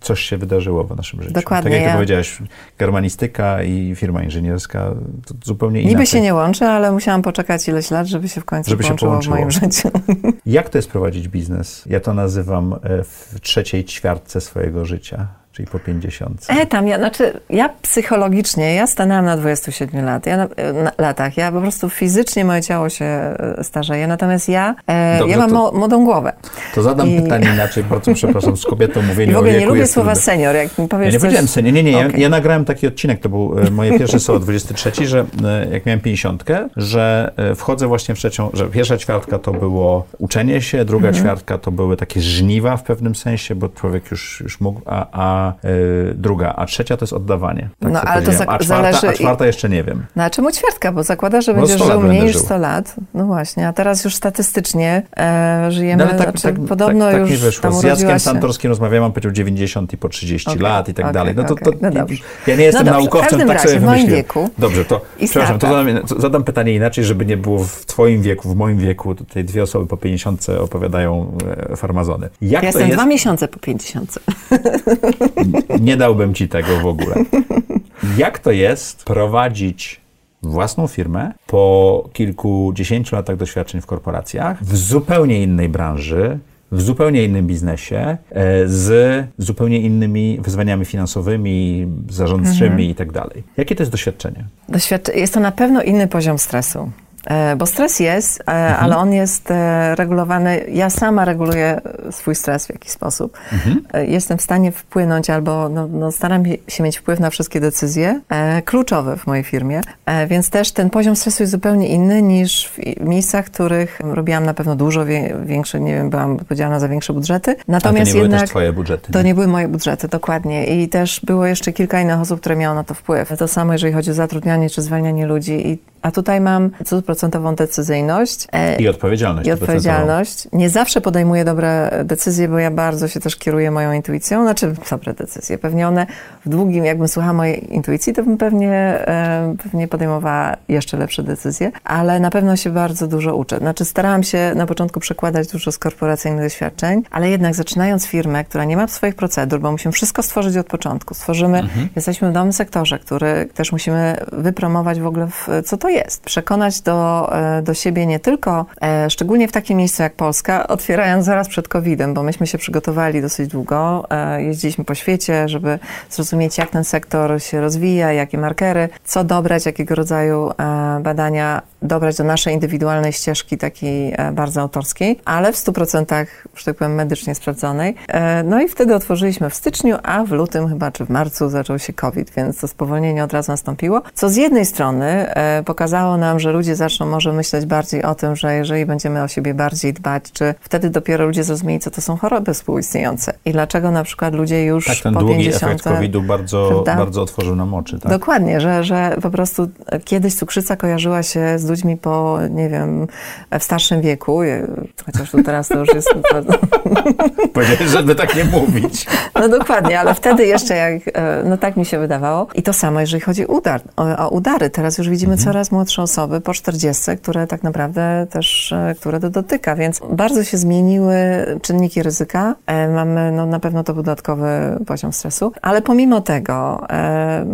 coś się wydarzyło w naszym życiu. Dokładnie, Tak jak ty ja- powiedziałaś, germanistyka i firma inżynierska to zupełnie inaczej. Niby się nie łączy, ale musiałam poczekać ileś lat, żeby się w końcu Żeby się połączyło w moim połączyło. życiu. Jak to jest prowadzić biznes? Ja to nazywam e, w trzeciej ćwiartce swojego życia, czyli po 50. E, tam, ja, znaczy, ja psychologicznie, ja stanęłam na 27 lat, ja na, na, latach, ja po prostu fizycznie moje ciało się e, starzeje, natomiast ja, e, Dobrze, ja mam to- młodą głowę. To zadam I- pytanie inaczej, bardzo przepraszam, z kobietą mówienie I w o ogóle wieku nie lubię słowa trudne. senior, jak mi powiesz Ja nie coś... powiedziałem senior, nie, nie, ja, Okej. ja nagrałem taki odcinek, to był e, moje pierwsze słowo 23, że e, jak miałem 50, że wchodzę właśnie w trzecią, że pierwsza ćwiartka to było uczenie się, druga Mhm. ćwiartka to były takie żniwa w pewnym sensie, bo człowiek już, już mógł, a, a a y, druga, a trzecia to jest oddawanie. Tak No, ale to zak- a czwarta, zależy A czwarta jeszcze nie wiem. No a czemu ćwiartka? Bo zakłada, że Bo będziesz 100 lat żył mniej niż żył. 100 lat. No właśnie, a teraz już statystycznie e, żyjemy, No, tak, znaczy, tak, podobno tak, tak już mi wyszło. Z Jackiem się. Santorskim rozmawiałam, on powiedział 90 i po 30 Okej, lat i tak okej, dalej. No to, to, okej, no dobrze. ja nie jestem No dobrze, w naukowcem, tak razie, sobie w moim wymyśliłem. wieku Dobrze, to przepraszam, to zadam, zadam pytanie inaczej, żeby nie było w twoim wieku, w moim wieku, tutaj dwie osoby po 50 opowiadają e, farmazony. Jak Ja jestem jest? dwa miesiące po 50. Nie dałbym ci tego w ogóle. Jak to jest prowadzić własną firmę po kilkudziesięciu latach doświadczeń w korporacjach, w zupełnie innej branży, w zupełnie innym biznesie, e, z zupełnie innymi wyzwaniami finansowymi, zarządczymi i tak dalej. Jakie to jest doświadczenie? Doświadczy- jest to na pewno inny poziom stresu. E, Bo stres jest, e, ale on jest regulowany. Ja sama reguluję swój stres w jakiś sposób. E, Jestem w stanie wpłynąć albo no, no, staram się mieć wpływ na wszystkie decyzje e, kluczowe w mojej firmie, e, więc też ten poziom stresu jest zupełnie inny niż w miejscach, w których robiłam na pewno dużo wie, większe, nie wiem, byłam odpowiedzialna za większe budżety. A to Natomiast nie były jednak też twoje budżety. to nie? nie były moje budżety, dokładnie. I też było jeszcze kilka innych osób, które miały na to wpływ. To samo, jeżeli chodzi o zatrudnianie czy zwalnianie ludzi. I, a tutaj mam stuprocentową decyzyjność. e, I odpowiedzialność. i odpowiedzialność. Nie zawsze podejmuję dobre decyzje, bo ja bardzo się też kieruję moją intuicją. Znaczy, dobre decyzje. Pewnie one w długim, jakbym słuchała mojej intuicji, to bym pewnie, e, pewnie podejmowała jeszcze lepsze decyzje, ale na pewno się bardzo dużo uczę. Znaczy, starałam się na początku przekładać dużo z korporacyjnych doświadczeń, ale jednak zaczynając firmę, która nie ma swoich procedur, bo musimy wszystko stworzyć od początku. Stworzymy, jesteśmy w nowym sektorze, który też musimy wypromować w ogóle, w, co to jest. Przekonać do, e, do siebie nie tylko, e, szczególnie w takim miejscu jak Polska, otwierając zaraz przed COVID-em, bo myśmy się przygotowali dosyć długo, e, jeździliśmy po świecie, żeby zrozumieć, jak ten sektor się rozwija, jakie markery, co dobrać, jakiego rodzaju e, badania dobrać do naszej indywidualnej ścieżki, takiej e, bardzo autorskiej, ale w 100%, że tak powiem, medycznie sprawdzonej. No i wtedy otworzyliśmy w styczniu, a w lutym chyba, czy w marcu zaczął się COVID, więc to spowolnienie od razu nastąpiło, co z jednej strony pokazało nam, że ludzie zaczną może myśleć bardziej o tym, że jeżeli będziemy o siebie bardziej dbać, czy wtedy dopiero ludzie zrozumieli, co to są choroby współistniejące i dlaczego na przykład ludzie już Tak, ten po długi 50 efekt COVID-u bardzo, prawda? bardzo otworzył nam oczy. Tak? Dokładnie, że, że po prostu kiedyś cukrzyca kojarzyła się z ludźmi po, nie wiem, w starszym wieku, je- chociaż tu teraz to już jest... Powiedziałeś, żeby tak nie mówić. No dokładnie, ale wtedy jeszcze jak, e, no tak mi się wydawało. I to samo, jeżeli chodzi o, udar, o, o udary. Teraz już widzimy coraz młodsze osoby po 40, które tak naprawdę też, e, które to dotyka, więc bardzo się zmieniły czynniki ryzyka. E, Mamy no, na pewno to dodatkowy poziom stresu, ale pomimo tego e,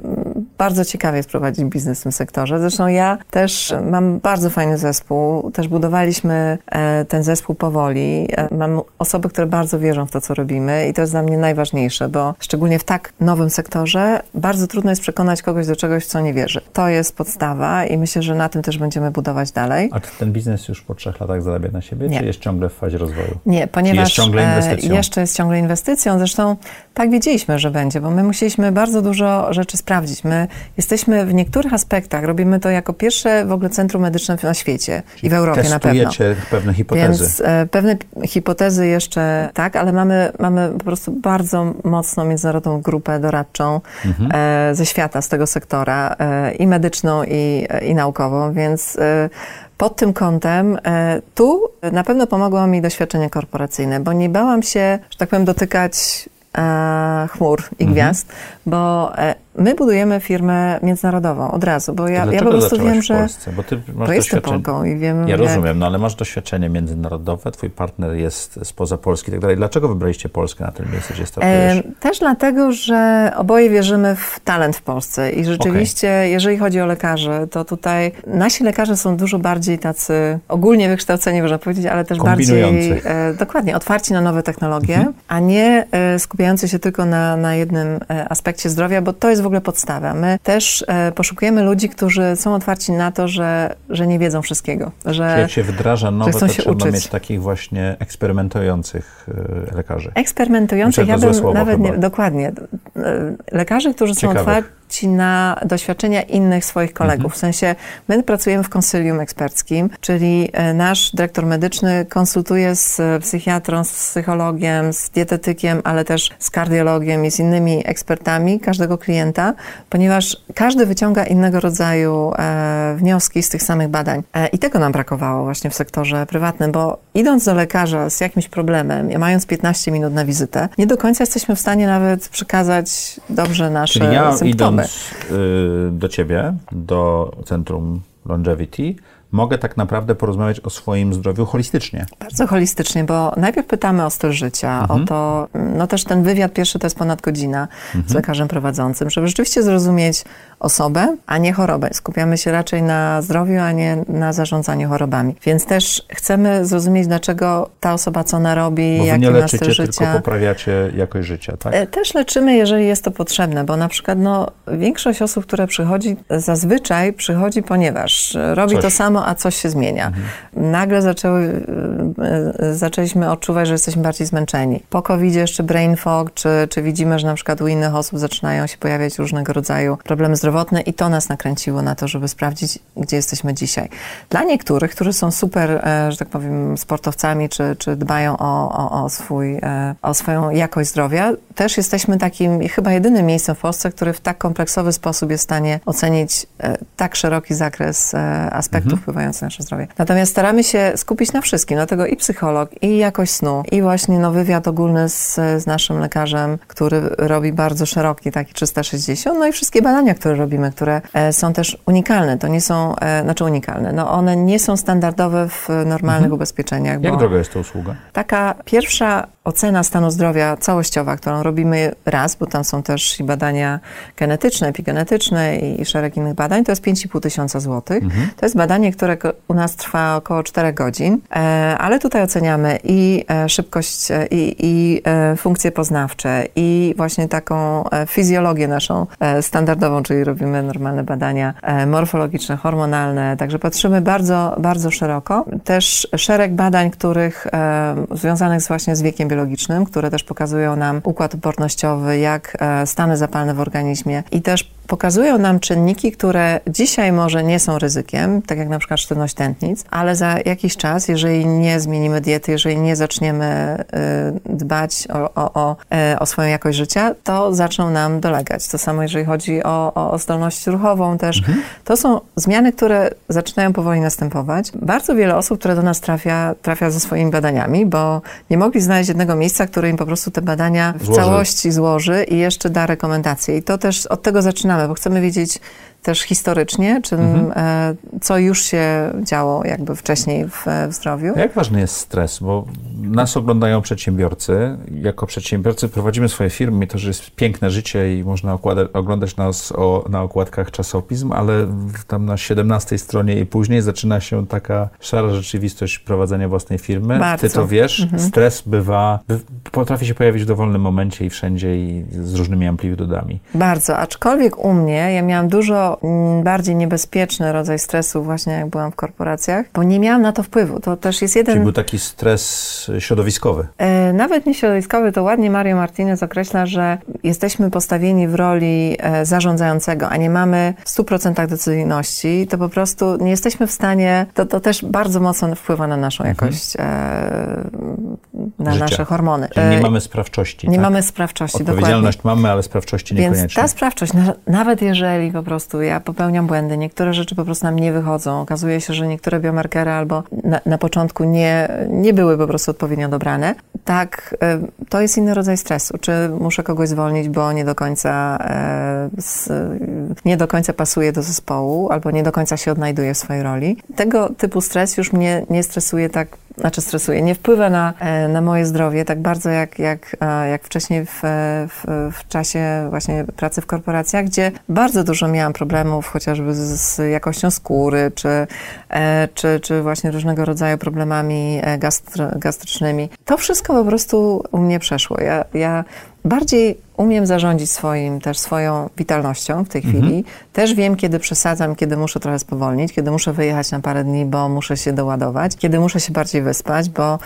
bardzo ciekawie jest prowadzić biznes w tym sektorze. Zresztą ja też mam bardzo fajny zespół, też budowaliśmy e, ten zespół powoli. E, Mam osoby, które bardzo wierzą w to, co robimy i to jest dla mnie najważniejsze, bo szczególnie w tak nowym sektorze bardzo trudno jest przekonać kogoś do czegoś, co nie wierzy. To jest podstawa i myślę, że na tym też będziemy budować dalej. A czy ten biznes już po trzech latach zarabia na siebie, Nie. czy jest ciągle w fazie rozwoju? Nie, ponieważ jest ciągle e, inwestycją? jeszcze jest ciągle inwestycją. Zresztą tak wiedzieliśmy, że będzie, bo my musieliśmy bardzo dużo rzeczy sprawdzić. My jesteśmy w niektórych aspektach, robimy to jako pierwsze w ogóle centrum medyczne na świecie i w Europie na pewno. Pewne hipotezy. Więc e, pewne hipotezy jeszcze tak, ale mamy, mamy po prostu bardzo mocną międzynarodową grupę doradczą Mhm. e, ze świata, z tego sektora e, i medyczną, i, i naukową, więc e, pod tym kątem e, tu na pewno pomogło mi doświadczenie korporacyjne, bo nie bałam się, że tak powiem, dotykać e, chmur i gwiazd, bo e, my budujemy firmę międzynarodową od razu, bo ja, ja po prostu wiem, w że Polsce? Bo ty masz bo jestem. Polką i wiem, Ja jak- rozumiem, no ale masz doświadczenie międzynarodowe, twój partner jest spoza Polski i tak dalej. Dlaczego wybraliście Polskę na tym miejscu, gdzie startujesz? E, Też dlatego, że oboje wierzymy w talent w Polsce i rzeczywiście, jeżeli chodzi o lekarzy, to tutaj nasi lekarze są dużo bardziej tacy ogólnie wykształceni, można powiedzieć, ale też bardziej e, dokładnie otwarci na nowe technologie, a nie e, skupiający się tylko na, na jednym e, aspekcie zdrowia, bo to jest w ogóle podstawa. My też e, poszukujemy ludzi, którzy są otwarci na to, że, że nie wiedzą wszystkiego, że jak się wdraża nowe, to się trzeba uczyć. mieć takich właśnie eksperymentujących e, lekarzy. Eksperymentujących, ja bym nawet nie, chyba. dokładnie. E, Lekarze, którzy są Ciekawych. otwarci, ci na doświadczenia innych swoich kolegów. Mhm. W sensie my pracujemy w konsylium eksperckim, czyli e, nasz dyrektor medyczny konsultuje z psychiatrą, z psychologiem, z dietetykiem, ale też z kardiologiem i z innymi ekspertami każdego klienta, ponieważ każdy wyciąga innego rodzaju e, wnioski z tych samych badań. E, I tego nam brakowało właśnie w sektorze prywatnym, bo idąc do lekarza z jakimś problemem, mając 15 minut na wizytę, nie do końca jesteśmy w stanie nawet przekazać dobrze nasze Czyli ja symptomy. Y, do ciebie, do Centrum Longevity, mogę tak naprawdę porozmawiać o swoim zdrowiu holistycznie. Bardzo holistycznie, bo najpierw pytamy o styl życia, mhm. o to, no też ten wywiad pierwszy to jest ponad godzina mhm. z lekarzem prowadzącym, żeby rzeczywiście zrozumieć osobę, a nie chorobę. Skupiamy się raczej na zdrowiu, a nie na zarządzaniu chorobami. Więc też chcemy zrozumieć, dlaczego ta osoba co ona robi, jaki nie ma styl życia. tylko poprawiacie jakość życia, tak? E, też leczymy, jeżeli jest to potrzebne, bo na przykład no, większość osób, które przychodzi, zazwyczaj przychodzi, ponieważ robi Coś. to samo, a coś się zmienia. Mhm. Nagle zaczęły, e, e, zaczęliśmy odczuwać, że jesteśmy bardziej zmęczeni. Po covid jeszcze brain fog, czy, czy widzimy, że na przykład u innych osób zaczynają się pojawiać różnego rodzaju problemy zdrowotne i to nas nakręciło na to, żeby sprawdzić, gdzie jesteśmy dzisiaj. Dla niektórych, którzy są super, e, że tak powiem, sportowcami, czy, czy dbają o, o, o, swój, o swoją jakość zdrowia, też jesteśmy takim chyba jedynym miejscem w Polsce, który w tak kompleksowy sposób jest w stanie ocenić tak szeroki zakres aspektów mhm wpływające na nasze zdrowie. Natomiast staramy się skupić na wszystkim, dlatego i psycholog, i jakość snu, i właśnie no, wywiad ogólny z, z naszym lekarzem, który robi bardzo szeroki, taki 360, no i wszystkie badania, które robimy, które e, są też unikalne. To nie są, e, znaczy unikalne, no one nie są standardowe w normalnych mhm. ubezpieczeniach. Jak droga jest ta usługa? Taka pierwsza ocena stanu zdrowia całościowa, którą robimy raz, bo tam są też i badania genetyczne, epigenetyczne i, i szereg innych badań, to jest 5,5 tysiąca złotych. Mhm. To jest badanie, które u nas trwa około 4 godzin, e, ale tutaj oceniamy i e, szybkość, e, i, i funkcje poznawcze, i właśnie taką fizjologię naszą standardową, czyli robimy normalne badania morfologiczne, hormonalne, także patrzymy bardzo, bardzo szeroko. Też szereg badań, których związanych właśnie z wiekiem biologicznym, które też pokazują nam układ opornościowy, jak stany zapalne w organizmie i też pokazują nam czynniki, które dzisiaj może nie są ryzykiem, tak jak na przykład sztywność tętnic, ale za jakiś czas, jeżeli nie zmienimy diety, jeżeli nie zaczniemy y, dbać o, o, o, e, o swoją jakość życia, to zaczną nam dolegać. To samo, jeżeli chodzi o, o zdolność ruchową też. Mhm. To są zmiany, które zaczynają powoli następować. Bardzo wiele osób, które do nas trafia, trafia ze swoimi badaniami, bo nie mogli znaleźć jednego miejsca, które im po prostu te badania w złoży. całości złoży i jeszcze da rekomendacje. I to też od tego zaczynamy bo chcemy wiedzieć, też historycznie, czy mhm. E, co już się działo jakby wcześniej w, w zdrowiu. Jak ważny jest stres? Bo nas oglądają przedsiębiorcy. Jako przedsiębiorcy prowadzimy swoje firmy i to, że jest piękne życie i można oglądać nas o, na okładkach czasopism, ale tam na 17 stronie i później zaczyna się taka szara rzeczywistość prowadzenia własnej firmy. Bardzo. Ty to wiesz. Mhm. Stres bywa, potrafi się pojawić w dowolnym momencie i wszędzie i z różnymi amplitudami. Bardzo, aczkolwiek u mnie ja miałam dużo Mm, bardziej niebezpieczny rodzaj stresu właśnie jak byłam w korporacjach, bo nie miałam na to wpływu. To też jest jeden... Czyli był taki stres środowiskowy? E, nawet nie środowiskowy, to ładnie Mario Martinez określa, że jesteśmy postawieni w roli e, zarządzającego, a nie mamy w 100% decyzyjności, to po prostu nie jesteśmy w stanie, to, to też bardzo mocno wpływa na naszą mhm. jakość, e, na Życia. nasze hormony. Czyli nie mamy sprawczości. Nie tak? mamy sprawczości, Odpowiedzialność dokładnie. mamy, ale sprawczości niekoniecznie. Więc ta sprawczość, nawet jeżeli po prostu ja popełniam błędy, niektóre rzeczy po prostu nam nie wychodzą. Okazuje się, że niektóre biomarkery albo na, na początku nie, nie były po prostu odpowiednio dobrane. Tak, y, to jest inny rodzaj stresu. Czy muszę kogoś zwolnić, bo nie do końca y, nie do końca pasuje do zespołu, albo nie do końca się odnajduje w swojej roli. Tego typu stres już mnie nie stresuje tak znaczy stresuje, nie wpływa na, e, na moje zdrowie tak bardzo jak, jak, jak wcześniej w, w, w, czasie właśnie pracy w korporacjach, gdzie bardzo dużo miałam problemów chociażby z, z jakością skóry, czy, e, czy, czy właśnie różnego rodzaju problemami gastro, gastrycznymi. To wszystko po prostu u mnie przeszło. Ja, ja bardziej umiem zarządzić swoim, też swoją witalnością w tej chwili. Mhm. Też wiem, kiedy przesadzam, kiedy muszę trochę spowolnić, kiedy muszę wyjechać na parę dni, bo muszę się doładować, kiedy muszę się bardziej wyspać, bo,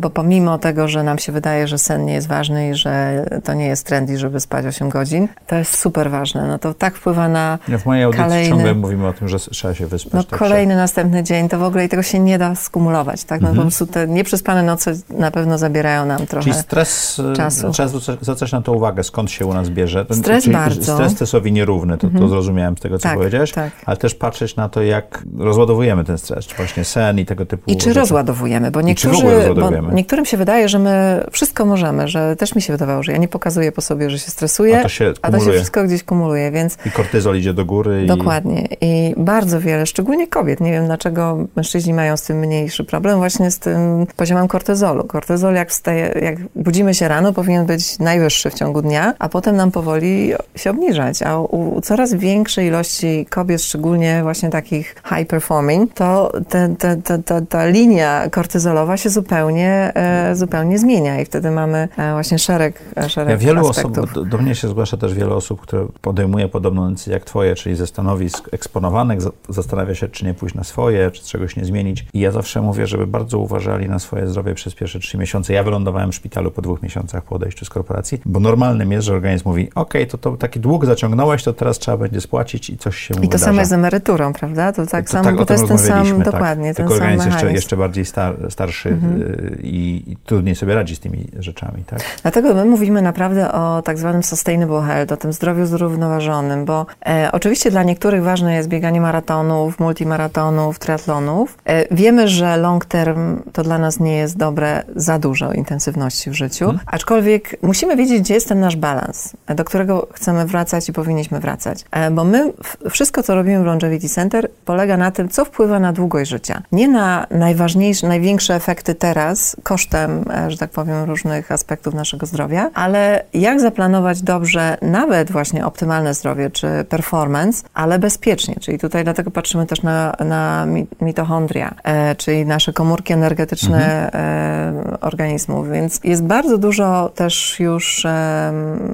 bo pomimo tego, że nam się wydaje, że sen nie jest ważny i że to nie jest trendy, żeby spać 8 godzin, to jest super ważne. No to tak wpływa na ja W mojej audycji kolejny, ciągle mówimy o tym, że trzeba się wyspać. No tak kolejny, następny dzień, to w ogóle i tego się nie da skumulować, tak? No mhm. po prostu te nieprzespane noce na pewno zabierają nam trochę Czyli stres, e, czasu. trzeba zwracać na to uwagę, skąd się u nas bierze. Stres Czyli bardzo. Stres stresowi nierówny, to, mhm. to zrozumiałem z tego, co tak, powiedziałeś, tak. ale też patrzeć na to, jak rozładowujemy ten stres, czy właśnie sen i tego typu I czy rzeczy. rozładowujemy, bo, niektórzy, bo niektórym się wydaje, że my wszystko możemy, że też mi się wydawało, że ja nie pokazuję po sobie, że się stresuję, a to się, a to się wszystko gdzieś kumuluje, więc... I kortyzol idzie do góry. Dokładnie. I... I bardzo wiele, szczególnie kobiet, nie wiem dlaczego mężczyźni mają z tym mniejszy problem, właśnie z tym poziomem kortyzolu. Kortyzol jak, wstaje, jak budzimy się rano, powinien być najwyższy w ciągu dnia, a potem nam powoli się obniżać. A u, u coraz większej ilości kobiet, szczególnie właśnie takich high performing, to te, te, te, ta linia kortyzolowa się zupełnie, e, zupełnie zmienia i wtedy mamy e, właśnie szereg, e, szereg ja wielu aspektów. osób, do, mnie się zgłasza też wiele osób, które podejmuje podobną decyzję jak twoje, czyli ze stanowisk eksponowanych, zastanawia się, czy nie pójść na swoje, czy czegoś nie zmienić. I ja zawsze mówię, żeby bardzo uważali na swoje zdrowie przez pierwsze trzy miesiące. Ja wylądowałem w szpitalu po dwóch miesiącach po odejściu z korporacji, bo normalnym jest, że organizm mówi, ok, to, to taki dług zaciągnąłeś, to teraz trzeba będzie spłacić i coś się I to wydarza. samo jest z emeryturą, prawda? To tak to, samo, tak, bo to jest ten sam, tak. dokładnie, ten Tylko sam organizm jeszcze, jeszcze bardziej star, starszy mhm. Y, i, i, trudniej sobie radzi z tymi rzeczami, tak? Dlatego my mówimy naprawdę o tak zwanym sustainable health, o tym zdrowiu zrównoważonym, bo e, oczywiście dla niektórych ważne jest bieganie maratonów, multimaratonów, triatlonów. E, wiemy, że long term to dla nas nie jest dobre za dużo intensywności w życiu, hmm. aczkolwiek musimy wiedzieć, gdzie jest ten nasz balans, do którego chcemy wracać i powinniśmy wracać. E, bo my, wszystko co robimy w Longevity Center polega na tym, co wpływa na długość życia. Nie na najważniejsze, największe efekty teraz, kosztem, e, że tak powiem, różnych aspektów naszego zdrowia, ale jak zaplanować dobrze nawet właśnie optymalne zdrowie czy performance, ale bezpiecznie. Czyli tutaj dlatego patrzymy też na, na mitochondria, e, czyli nasze komórki energetyczne mhm. e, organizmów. Więc jest bardzo dużo też już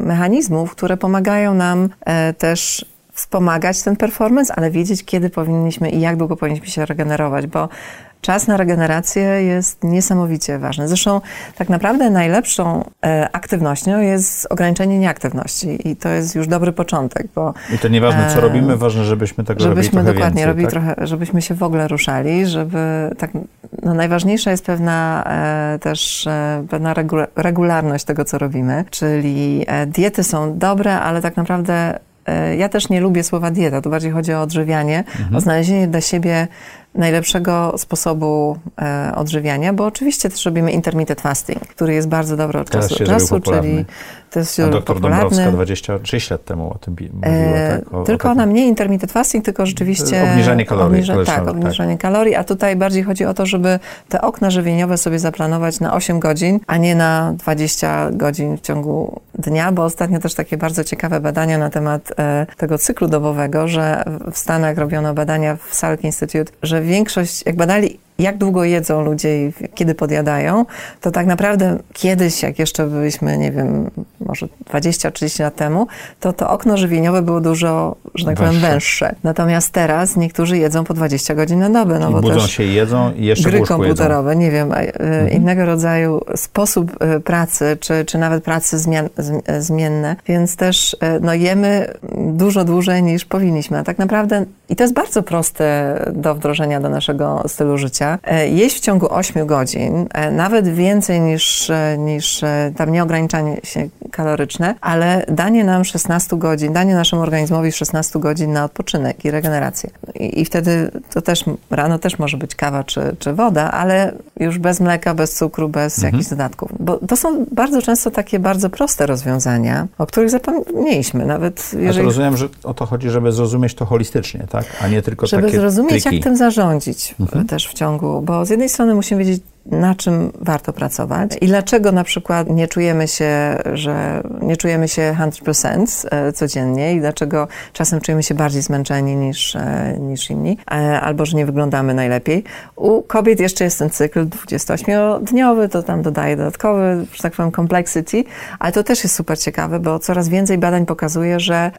mechanizmów, które pomagają nam też wspomagać ten performance, ale wiedzieć, kiedy powinniśmy i jak długo powinniśmy się regenerować, bo czas na regenerację jest niesamowicie ważny. Zresztą tak naprawdę najlepszą e, aktywnością jest ograniczenie nieaktywności i to jest już dobry początek, bo... I to nieważne, co e, robimy, ważne, żebyśmy tego żebyśmy robili trochę dokładnie więcej, robili tak? trochę, żebyśmy się w ogóle ruszali, żeby tak... No najważniejsza jest pewna e, też e, pewna regularność tego, co robimy, czyli e, diety są dobre, ale tak naprawdę e, ja też nie lubię słowa dieta, tu bardziej chodzi o odżywianie, mhm. o znalezienie dla siebie najlepszego sposobu e, odżywiania, bo oczywiście też robimy intermittent fasting, który jest bardzo dobry od czasu do czasu, czyli to jest A doktor popularny. Dąbrowska 26 lat temu o tym mówiła. E, tak, o, tylko o ona mniej intermittent fasting, tylko rzeczywiście... Obniżanie kalorii. Obniża, tak, tak, obniżanie tak. kalorii, a tutaj bardziej chodzi o to, żeby te okna żywieniowe sobie zaplanować na 8 godzin, a nie na 20 godzin w ciągu dnia, bo ostatnio też takie bardzo ciekawe badania na temat e, tego cyklu dobowego, że w Stanach robiono badania w Salk Institute, że większość, jak badali jak długo jedzą ludzie i kiedy podjadają, to tak naprawdę kiedyś, jak jeszcze byliśmy, nie wiem, może 20-30 lat temu, to to okno żywieniowe było dużo, że tak powiem, węższe. Natomiast teraz niektórzy jedzą po 20 godzin na dobę. No bo budzą też się i jedzą i jeszcze Gry komputerowe, jedzą. nie wiem, e, mhm. innego rodzaju sposób e, pracy, czy, czy nawet pracy zmian, e, zmienne, więc też no, jemy dużo dłużej niż powinniśmy. A tak naprawdę, i to jest bardzo proste do wdrożenia do naszego stylu życia, E, jeść w ciągu 8 godzin, e, nawet więcej niż, e, niż tam nieograniczanie się kaloryczne, ale danie nam 16 godzin, danie naszemu organizmowi 16 godzin na odpoczynek i regenerację. I, i wtedy to też rano też może być kawa czy, czy woda, ale już bez mleka, bez cukru, bez mhm. jakichś dodatków. Bo to są bardzo często takie bardzo proste rozwiązania, o których zapomnieliśmy. Nawet jeżeli... rozumiem, że o to chodzi, żeby zrozumieć to holistycznie, tak? A nie tylko żeby takie zrozumieć, triki. jak tym zarządzić mhm. też w ciągu bo z jednej strony musimy wiedzieć, na czym warto pracować i dlaczego na przykład nie czujemy się, że nie czujemy się 100% e, codziennie i dlaczego czasem czujemy się bardziej zmęczeni niż, e, niż inni, e, albo że nie wyglądamy najlepiej. U kobiet jeszcze jest ten cykl 28-dniowy, to tam dodaje dodatkowy, że tak powiem, complexity, ale to też jest super ciekawe, bo coraz więcej badań pokazuje, że,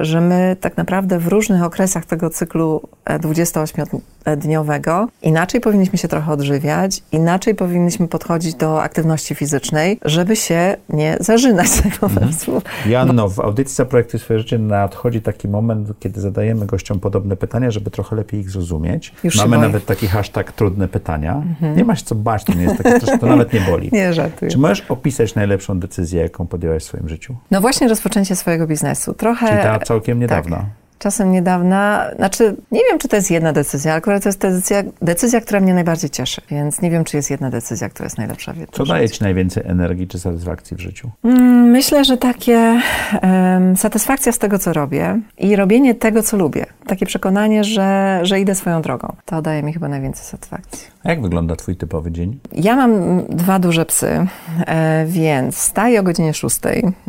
że my tak naprawdę w różnych okresach tego cyklu 28-dniowego inaczej powinniśmy się trochę odżywiać, inaczej powinniśmy podchodzić do aktywności fizycznej, żeby się nie zażynać po Mhm. Janno, w audycji Zaprojektuj swoje życie nadchodzi taki moment, kiedy zadajemy gościom podobne pytania, żeby trochę lepiej ich zrozumieć. Już Mamy nawet taki hashtag trudne pytania. Nie masz co bać, to nie jest takie, to, to nawet nie boli. Nie żartuję. Czy możesz opisać najlepszą decyzję, jaką podjęłaś w swoim życiu? No właśnie rozpoczęcie swojego biznesu. Trochę... Czyli ta całkiem niedawna. Tak. Czasem niedawna, znaczy nie wiem, czy to jest jedna decyzja, ale akurat to jest decyzja, decyzja, która mnie najbardziej cieszy, więc nie wiem, czy jest jedna decyzja, która jest najlepsza w Co daje ci najwięcej energii czy satysfakcji w życiu? Mm, Myślę, że takie em, satysfakcja z tego, co robię i robienie tego, co lubię. Takie przekonanie, że, że idę swoją drogą. To daje mi chyba najwięcej satysfakcji. A jak wygląda twój typowy dzień? Ja mam dwa duże psy, e, więc wstaję o godzinie 6.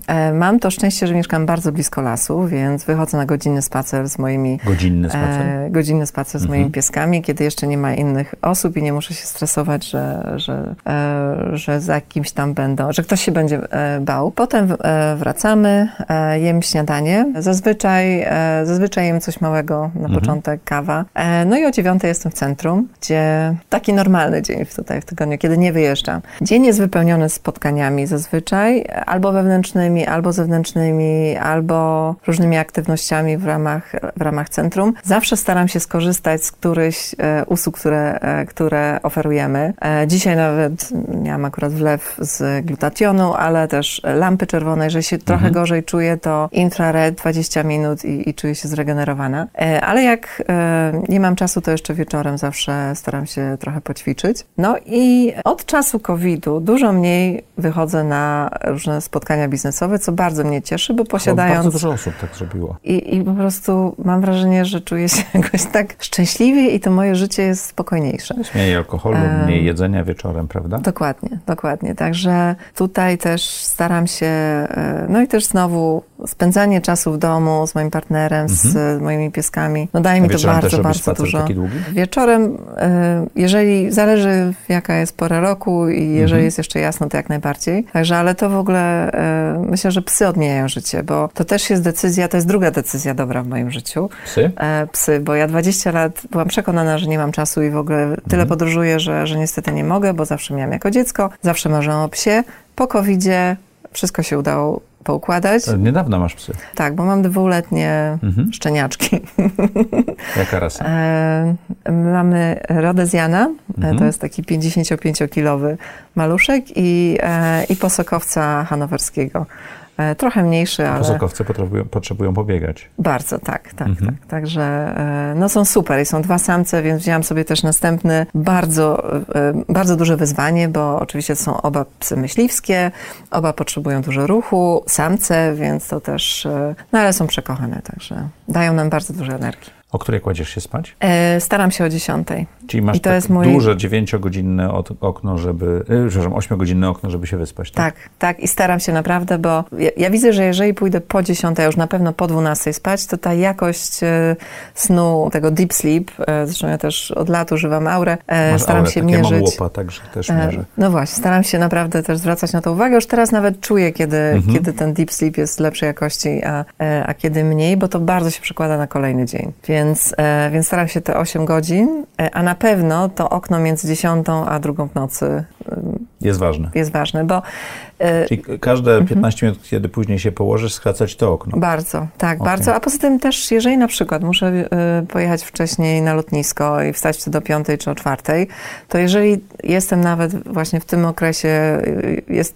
E, mam to szczęście, że mieszkam bardzo blisko lasu, więc wychodzę na godzinny spacer z moimi Godzinny spacer? E, godzinny spacer z Mhm. moimi pieskami, kiedy jeszcze nie ma innych osób i nie muszę się stresować, że, że, e, że za kimś tam będą, że ktoś się będzie e, bał. Potem e, wracamy, e, jem śniadanie. Zazwyczaj, e, zazwyczaj jem coś małego na Mhm. początek, kawa. E, no i o dziewiątej jestem w centrum, gdzie taki normalny dzień tutaj w tygodniu, kiedy nie wyjeżdżam. Dzień jest wypełniony spotkaniami zazwyczaj, albo wewnętrznymi, albo zewnętrznymi, albo różnymi aktywnościami w ramach, w ramach centrum. Zawsze staram się skorzystać z którychś e, usług, które, e, które oferujemy. E, dzisiaj nawet miałam akurat wlew z glutationu, ale też lampy czerwone. Jeżeli się trochę gorzej czuję, to infrared 20 minut i, i czuję się zregenerowana. Ale jak nie mam czasu, to jeszcze wieczorem zawsze staram się trochę poćwiczyć. No i od czasu COVID-u dużo mniej wychodzę na różne spotkania biznesowe, co bardzo mnie cieszy, bo Bo posiadając... Bardzo dużo osób tak zrobiło. I, I po prostu mam wrażenie, że czuję się jakoś tak szczęśliwie i to moje życie jest spokojniejsze. Mniej alkoholu, mniej jedzenia wieczorem, prawda? Dokładnie, dokładnie. Także tutaj też staram się, e, no i też znowu spędzanie czasu w domu z moim partnerem, z moimi pieskami, no daje A mi to bardzo, bardzo dużo. Wieczorem, e, jeżeli zależy jaka jest pora roku i jeżeli jest jeszcze jasno, to jak najbardziej. Także, ale to w ogóle e, myślę, że psy odmieniają życie, bo to też jest decyzja, to jest druga decyzja dobra w moim życiu. Psy? E, psy, bo ja 20 lat byłam przekonana, że nie mam czasu i w ogóle tyle podróżuję, że, że niestety nie mogę, bo zawsze miałam jako dziecko, zawsze marzyłam o psie. Po covidzie wszystko się udało poukładać. Od Niedawno masz psy. Tak, bo mam dwuletnie Mhm. szczeniaczki. Jaka rasa? E, mamy Rodezjana, Mhm. e, to jest taki 55-kilowy maluszek i, e, i posokowca hanowerskiego. E, trochę mniejszy, ale... Posokowce potrzebują, potrzebują pobiegać. Bardzo, tak, tak, Mhm. tak. Także e, no są super i są dwa samce, więc wzięłam sobie też następny bardzo, e, bardzo duże wyzwanie, bo oczywiście są oba psy myśliwskie, oba potrzebują dużo ruchu, samce, więc to też, no ale są przekochane, także dają nam bardzo dużo energii. O której kładziesz się spać? E, Staram się o dziesiątej. Czyli masz I to tak jest mój- duże dziewięciogodzinne od- okno, żeby, e, przepraszam, ośmiogodzinne okno, żeby się wyspać. Tak, tak i staram się naprawdę, bo ja, ja widzę, że jeżeli pójdę po 10, a już na pewno po 12 spać, to ta jakość e, snu, tego deep sleep, e, zresztą ja też od lat używam aurę, Masz staram aurę, się tak, Ja mam mierzyć. łopa, także też E, mierzę. No właśnie, staram się naprawdę też zwracać na to uwagę. Już teraz nawet czuję, kiedy, Mhm. kiedy ten deep sleep jest lepszej jakości, a, e, a kiedy mniej, bo to bardzo się przekłada na kolejny dzień. Więc, e, więc staram się te 8 godzin, e, a na pewno to okno między 10 a drugą w nocy Jest ważne. jest ważne, bo Czyli każde Mhm. 15 minut, kiedy później się położysz, skracać to okno. Bardzo, tak, Okej. bardzo. A poza tym też, jeżeli na przykład muszę y, pojechać wcześniej na lotnisko i wstać wtedy do piątej czy o czwartej, to jeżeli jestem nawet właśnie w tym okresie, y, jest,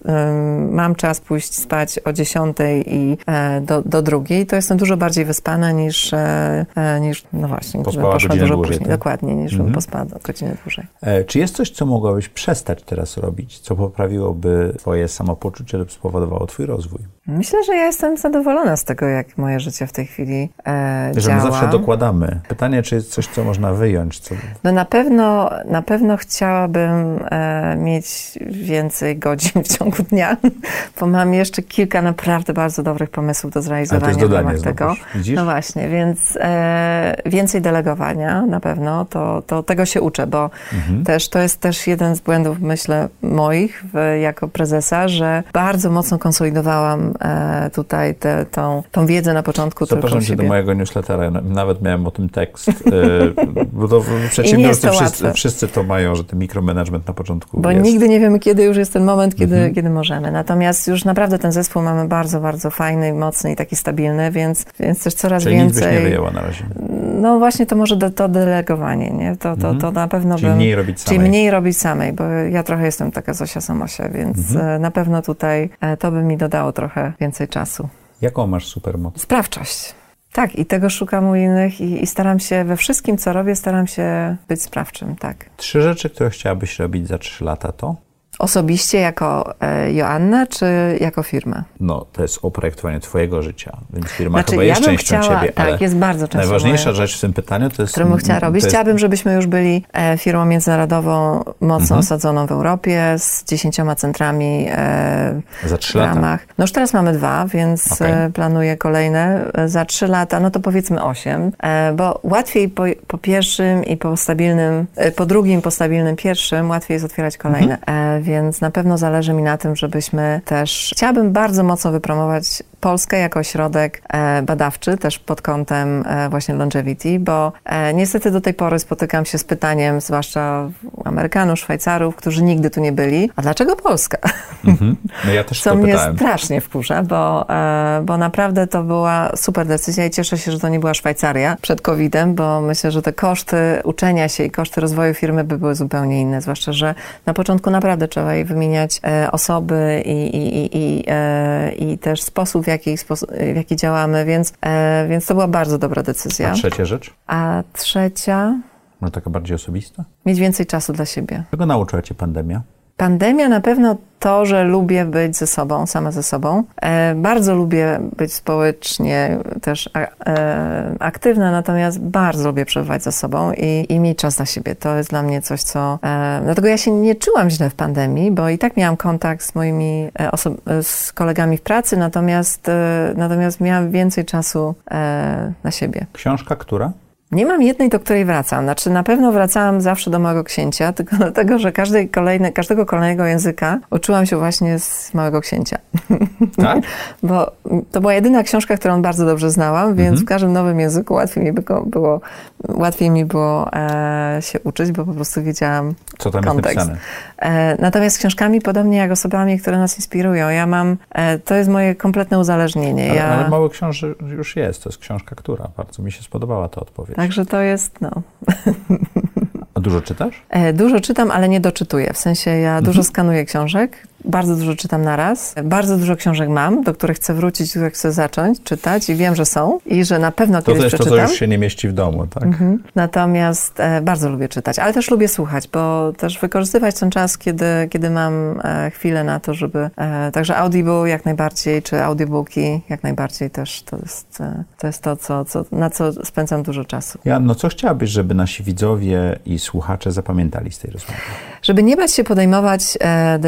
mam czas pójść spać o dziesiątej i e, do, do drugiej, to jestem dużo bardziej wyspana niż, e, e, niż no właśnie, gdybym poszła dużo dłużej, później. tak? Dokładnie, niż Mhm. bym pospała godzinę dłużej. E, Czy jest coś, co mogłabyś przestać teraz robić, co poprawiłoby twoje samopoczucie lub spowodowało twój rozwój? Myślę, że ja jestem zadowolona z tego, jak moje życie w tej chwili e, Że działa. my zawsze dokładamy. Pytanie, czy jest coś, co można wyjąć? Co... No na pewno, na pewno chciałabym e, mieć więcej godzin w ciągu dnia, bo mam jeszcze kilka naprawdę bardzo dobrych pomysłów do zrealizowania Ale to jest w ramach dodanie tego. widzisz? No właśnie, więc e, więcej delegowania na pewno, to, to tego się uczę, bo Mhm. też to jest też jeden z błędów, myślę, moich w, jako prezesa, że bardzo mocno konsolidowałam e, tutaj tę tą, tą wiedzę na początku tylko Zapraszam cię do mojego newslettera. Nawet miałem o tym tekst. yy, Bo to w przedsiębiorstwie to wszyscy, wszyscy to mają, że ten mikromanagement na początku Bo jest. nigdy nie wiemy, kiedy już jest ten moment, kiedy, Mhm. kiedy możemy. Natomiast już naprawdę ten zespół mamy bardzo, bardzo fajny, mocny i taki stabilny, więc, więc też coraz Czyli nic byś nie więcej. wyjęła na razie. No właśnie to może de- to delegowanie, nie? To, to, to na pewno Mhm. Czyli bym... mniej robić Czyli samej. mniej robić samej, bo ja trochę jestem taka Zosia Samosia, więc Mhm. e, na pewno tutaj e, to by mi dodało trochę więcej czasu. Jaką masz supermoc? Sprawczość. Tak, i tego szukam u innych i, i staram się we wszystkim, co robię, staram się być sprawczym, tak. Trzy rzeczy, które chciałabyś robić za trzy lata to? Osobiście jako e, Joanna, czy jako firma? No, to jest oprojektowanie twojego życia, więc firma Znaczy, chyba jest częścią chciała- ciebie, tak, jest bardzo częścią najważniejsza moją. rzecz w tym pytaniu to jest... którą bym chciała robić. jest- Chciałabym, żebyśmy już byli e, firmą międzynarodową, mocno Mhm. osadzoną w Europie, z dziesięcioma centrami e, Za w trzy lata. ramach. No już teraz mamy dwa, więc e, planuję kolejne. Za trzy lata, no to powiedzmy osiem, bo łatwiej po, po pierwszym i po stabilnym, po drugim, po stabilnym pierwszym, łatwiej jest otwierać kolejne. Mhm. Więc na pewno zależy mi na tym, żebyśmy też, chciałabym bardzo mocno wypromować Polskę jako ośrodek e, badawczy, też pod kątem e, właśnie longevity, bo e, niestety do tej pory spotykam się z pytaniem, zwłaszcza Amerykanów, Szwajcarów, którzy nigdy tu nie byli, a dlaczego Polska? Mhm. No ja też Co to mnie pytałem. strasznie wkurza, bo, bo naprawdę to była super decyzja i cieszę się, że to nie była Szwajcaria przed COVID-em, bo myślę, że te koszty uczenia się i koszty rozwoju firmy by były zupełnie inne, zwłaszcza, że na początku naprawdę trzeba jej wymieniać e, osoby i, i, i, i, e, też sposób, w jaki, w jaki działamy, więc, e, więc to była bardzo dobra A decyzja. trzecia rzecz? A trzecia, Może taka bardziej osobista? mieć więcej czasu dla siebie. Czego nauczyła cię pandemia? Pandemia na pewno to, że lubię być ze sobą, sama ze sobą. E, bardzo lubię być społecznie też e, aktywna, natomiast bardzo lubię przebywać ze sobą i, i mieć czas dla siebie. To jest dla mnie coś, co... E, dlatego ja się nie czułam źle w pandemii, bo i tak miałam kontakt z moimi z kolegami w pracy, natomiast, natomiast miałam więcej czasu na siebie. Książka, która? Nie mam jednej, do której wracam. Znaczy, na pewno wracałam zawsze do małego księcia, tylko dlatego, że każdej kolejne, każdego kolejnego języka uczyłam się właśnie z małego księcia. Tak? Bo to była jedyna książka, którą bardzo dobrze znałam, więc Mhm. w każdym nowym języku łatwiej mi było, było, łatwiej mi było e, się uczyć, bo po prostu wiedziałam Co tam jest kontekst. napisane? E, natomiast z książkami, podobnie jak osobami, które nas inspirują, ja mam, e, to jest moje kompletne uzależnienie. Ale, ja, ale Mały Książę już jest. To jest książka, która? Bardzo mi się spodobała ta odpowiedź. Także to jest, no, A dużo czytasz? E, Dużo czytam, ale nie doczytuję. W sensie ja dużo skanuję książek, bardzo dużo czytam naraz. Bardzo dużo książek mam, do których chcę wrócić, które chcę zacząć czytać i wiem, że są i że na pewno To kiedyś też to, co przeczytam. już się nie mieści w domu, tak? Mhm. Natomiast e, bardzo lubię czytać, ale też lubię słuchać, bo też wykorzystywać ten czas, kiedy, kiedy mam e, chwilę na to, żeby... E, także audiobook jak najbardziej, czy audiobooki jak najbardziej też to jest e, to, jest to co, co, na co spędzam dużo czasu. Janno, co chciałabyś, żeby nasi widzowie i słuchacze zapamiętali z tej rozmowy? Żeby nie bać się podejmować e,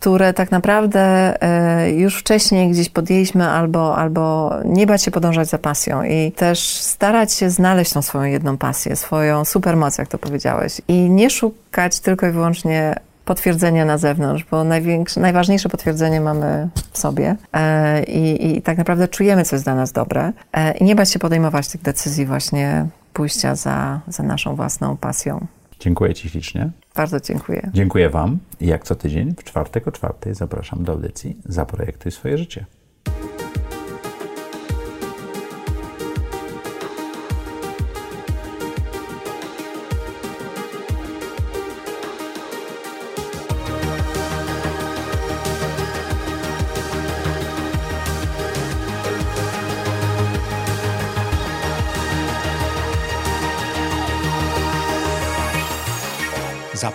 które tak naprawdę e, już wcześniej gdzieś podjęliśmy, albo, albo nie bać się podążać za pasją i też starać się znaleźć tą swoją jedną pasję, swoją supermoc, jak to powiedziałeś. I nie szukać tylko i wyłącznie potwierdzenia na zewnątrz, bo najważniejsze potwierdzenie mamy w sobie e, i, i tak naprawdę czujemy, co jest dla nas dobre e, i nie bać się podejmować tych decyzji właśnie pójścia za, za naszą własną pasją. Dziękuję Ci ślicznie. Bardzo dziękuję. Dziękuję Wam jak co tydzień w czwartek o czwartej zapraszam do audycji Zaprojektuj swoje życie.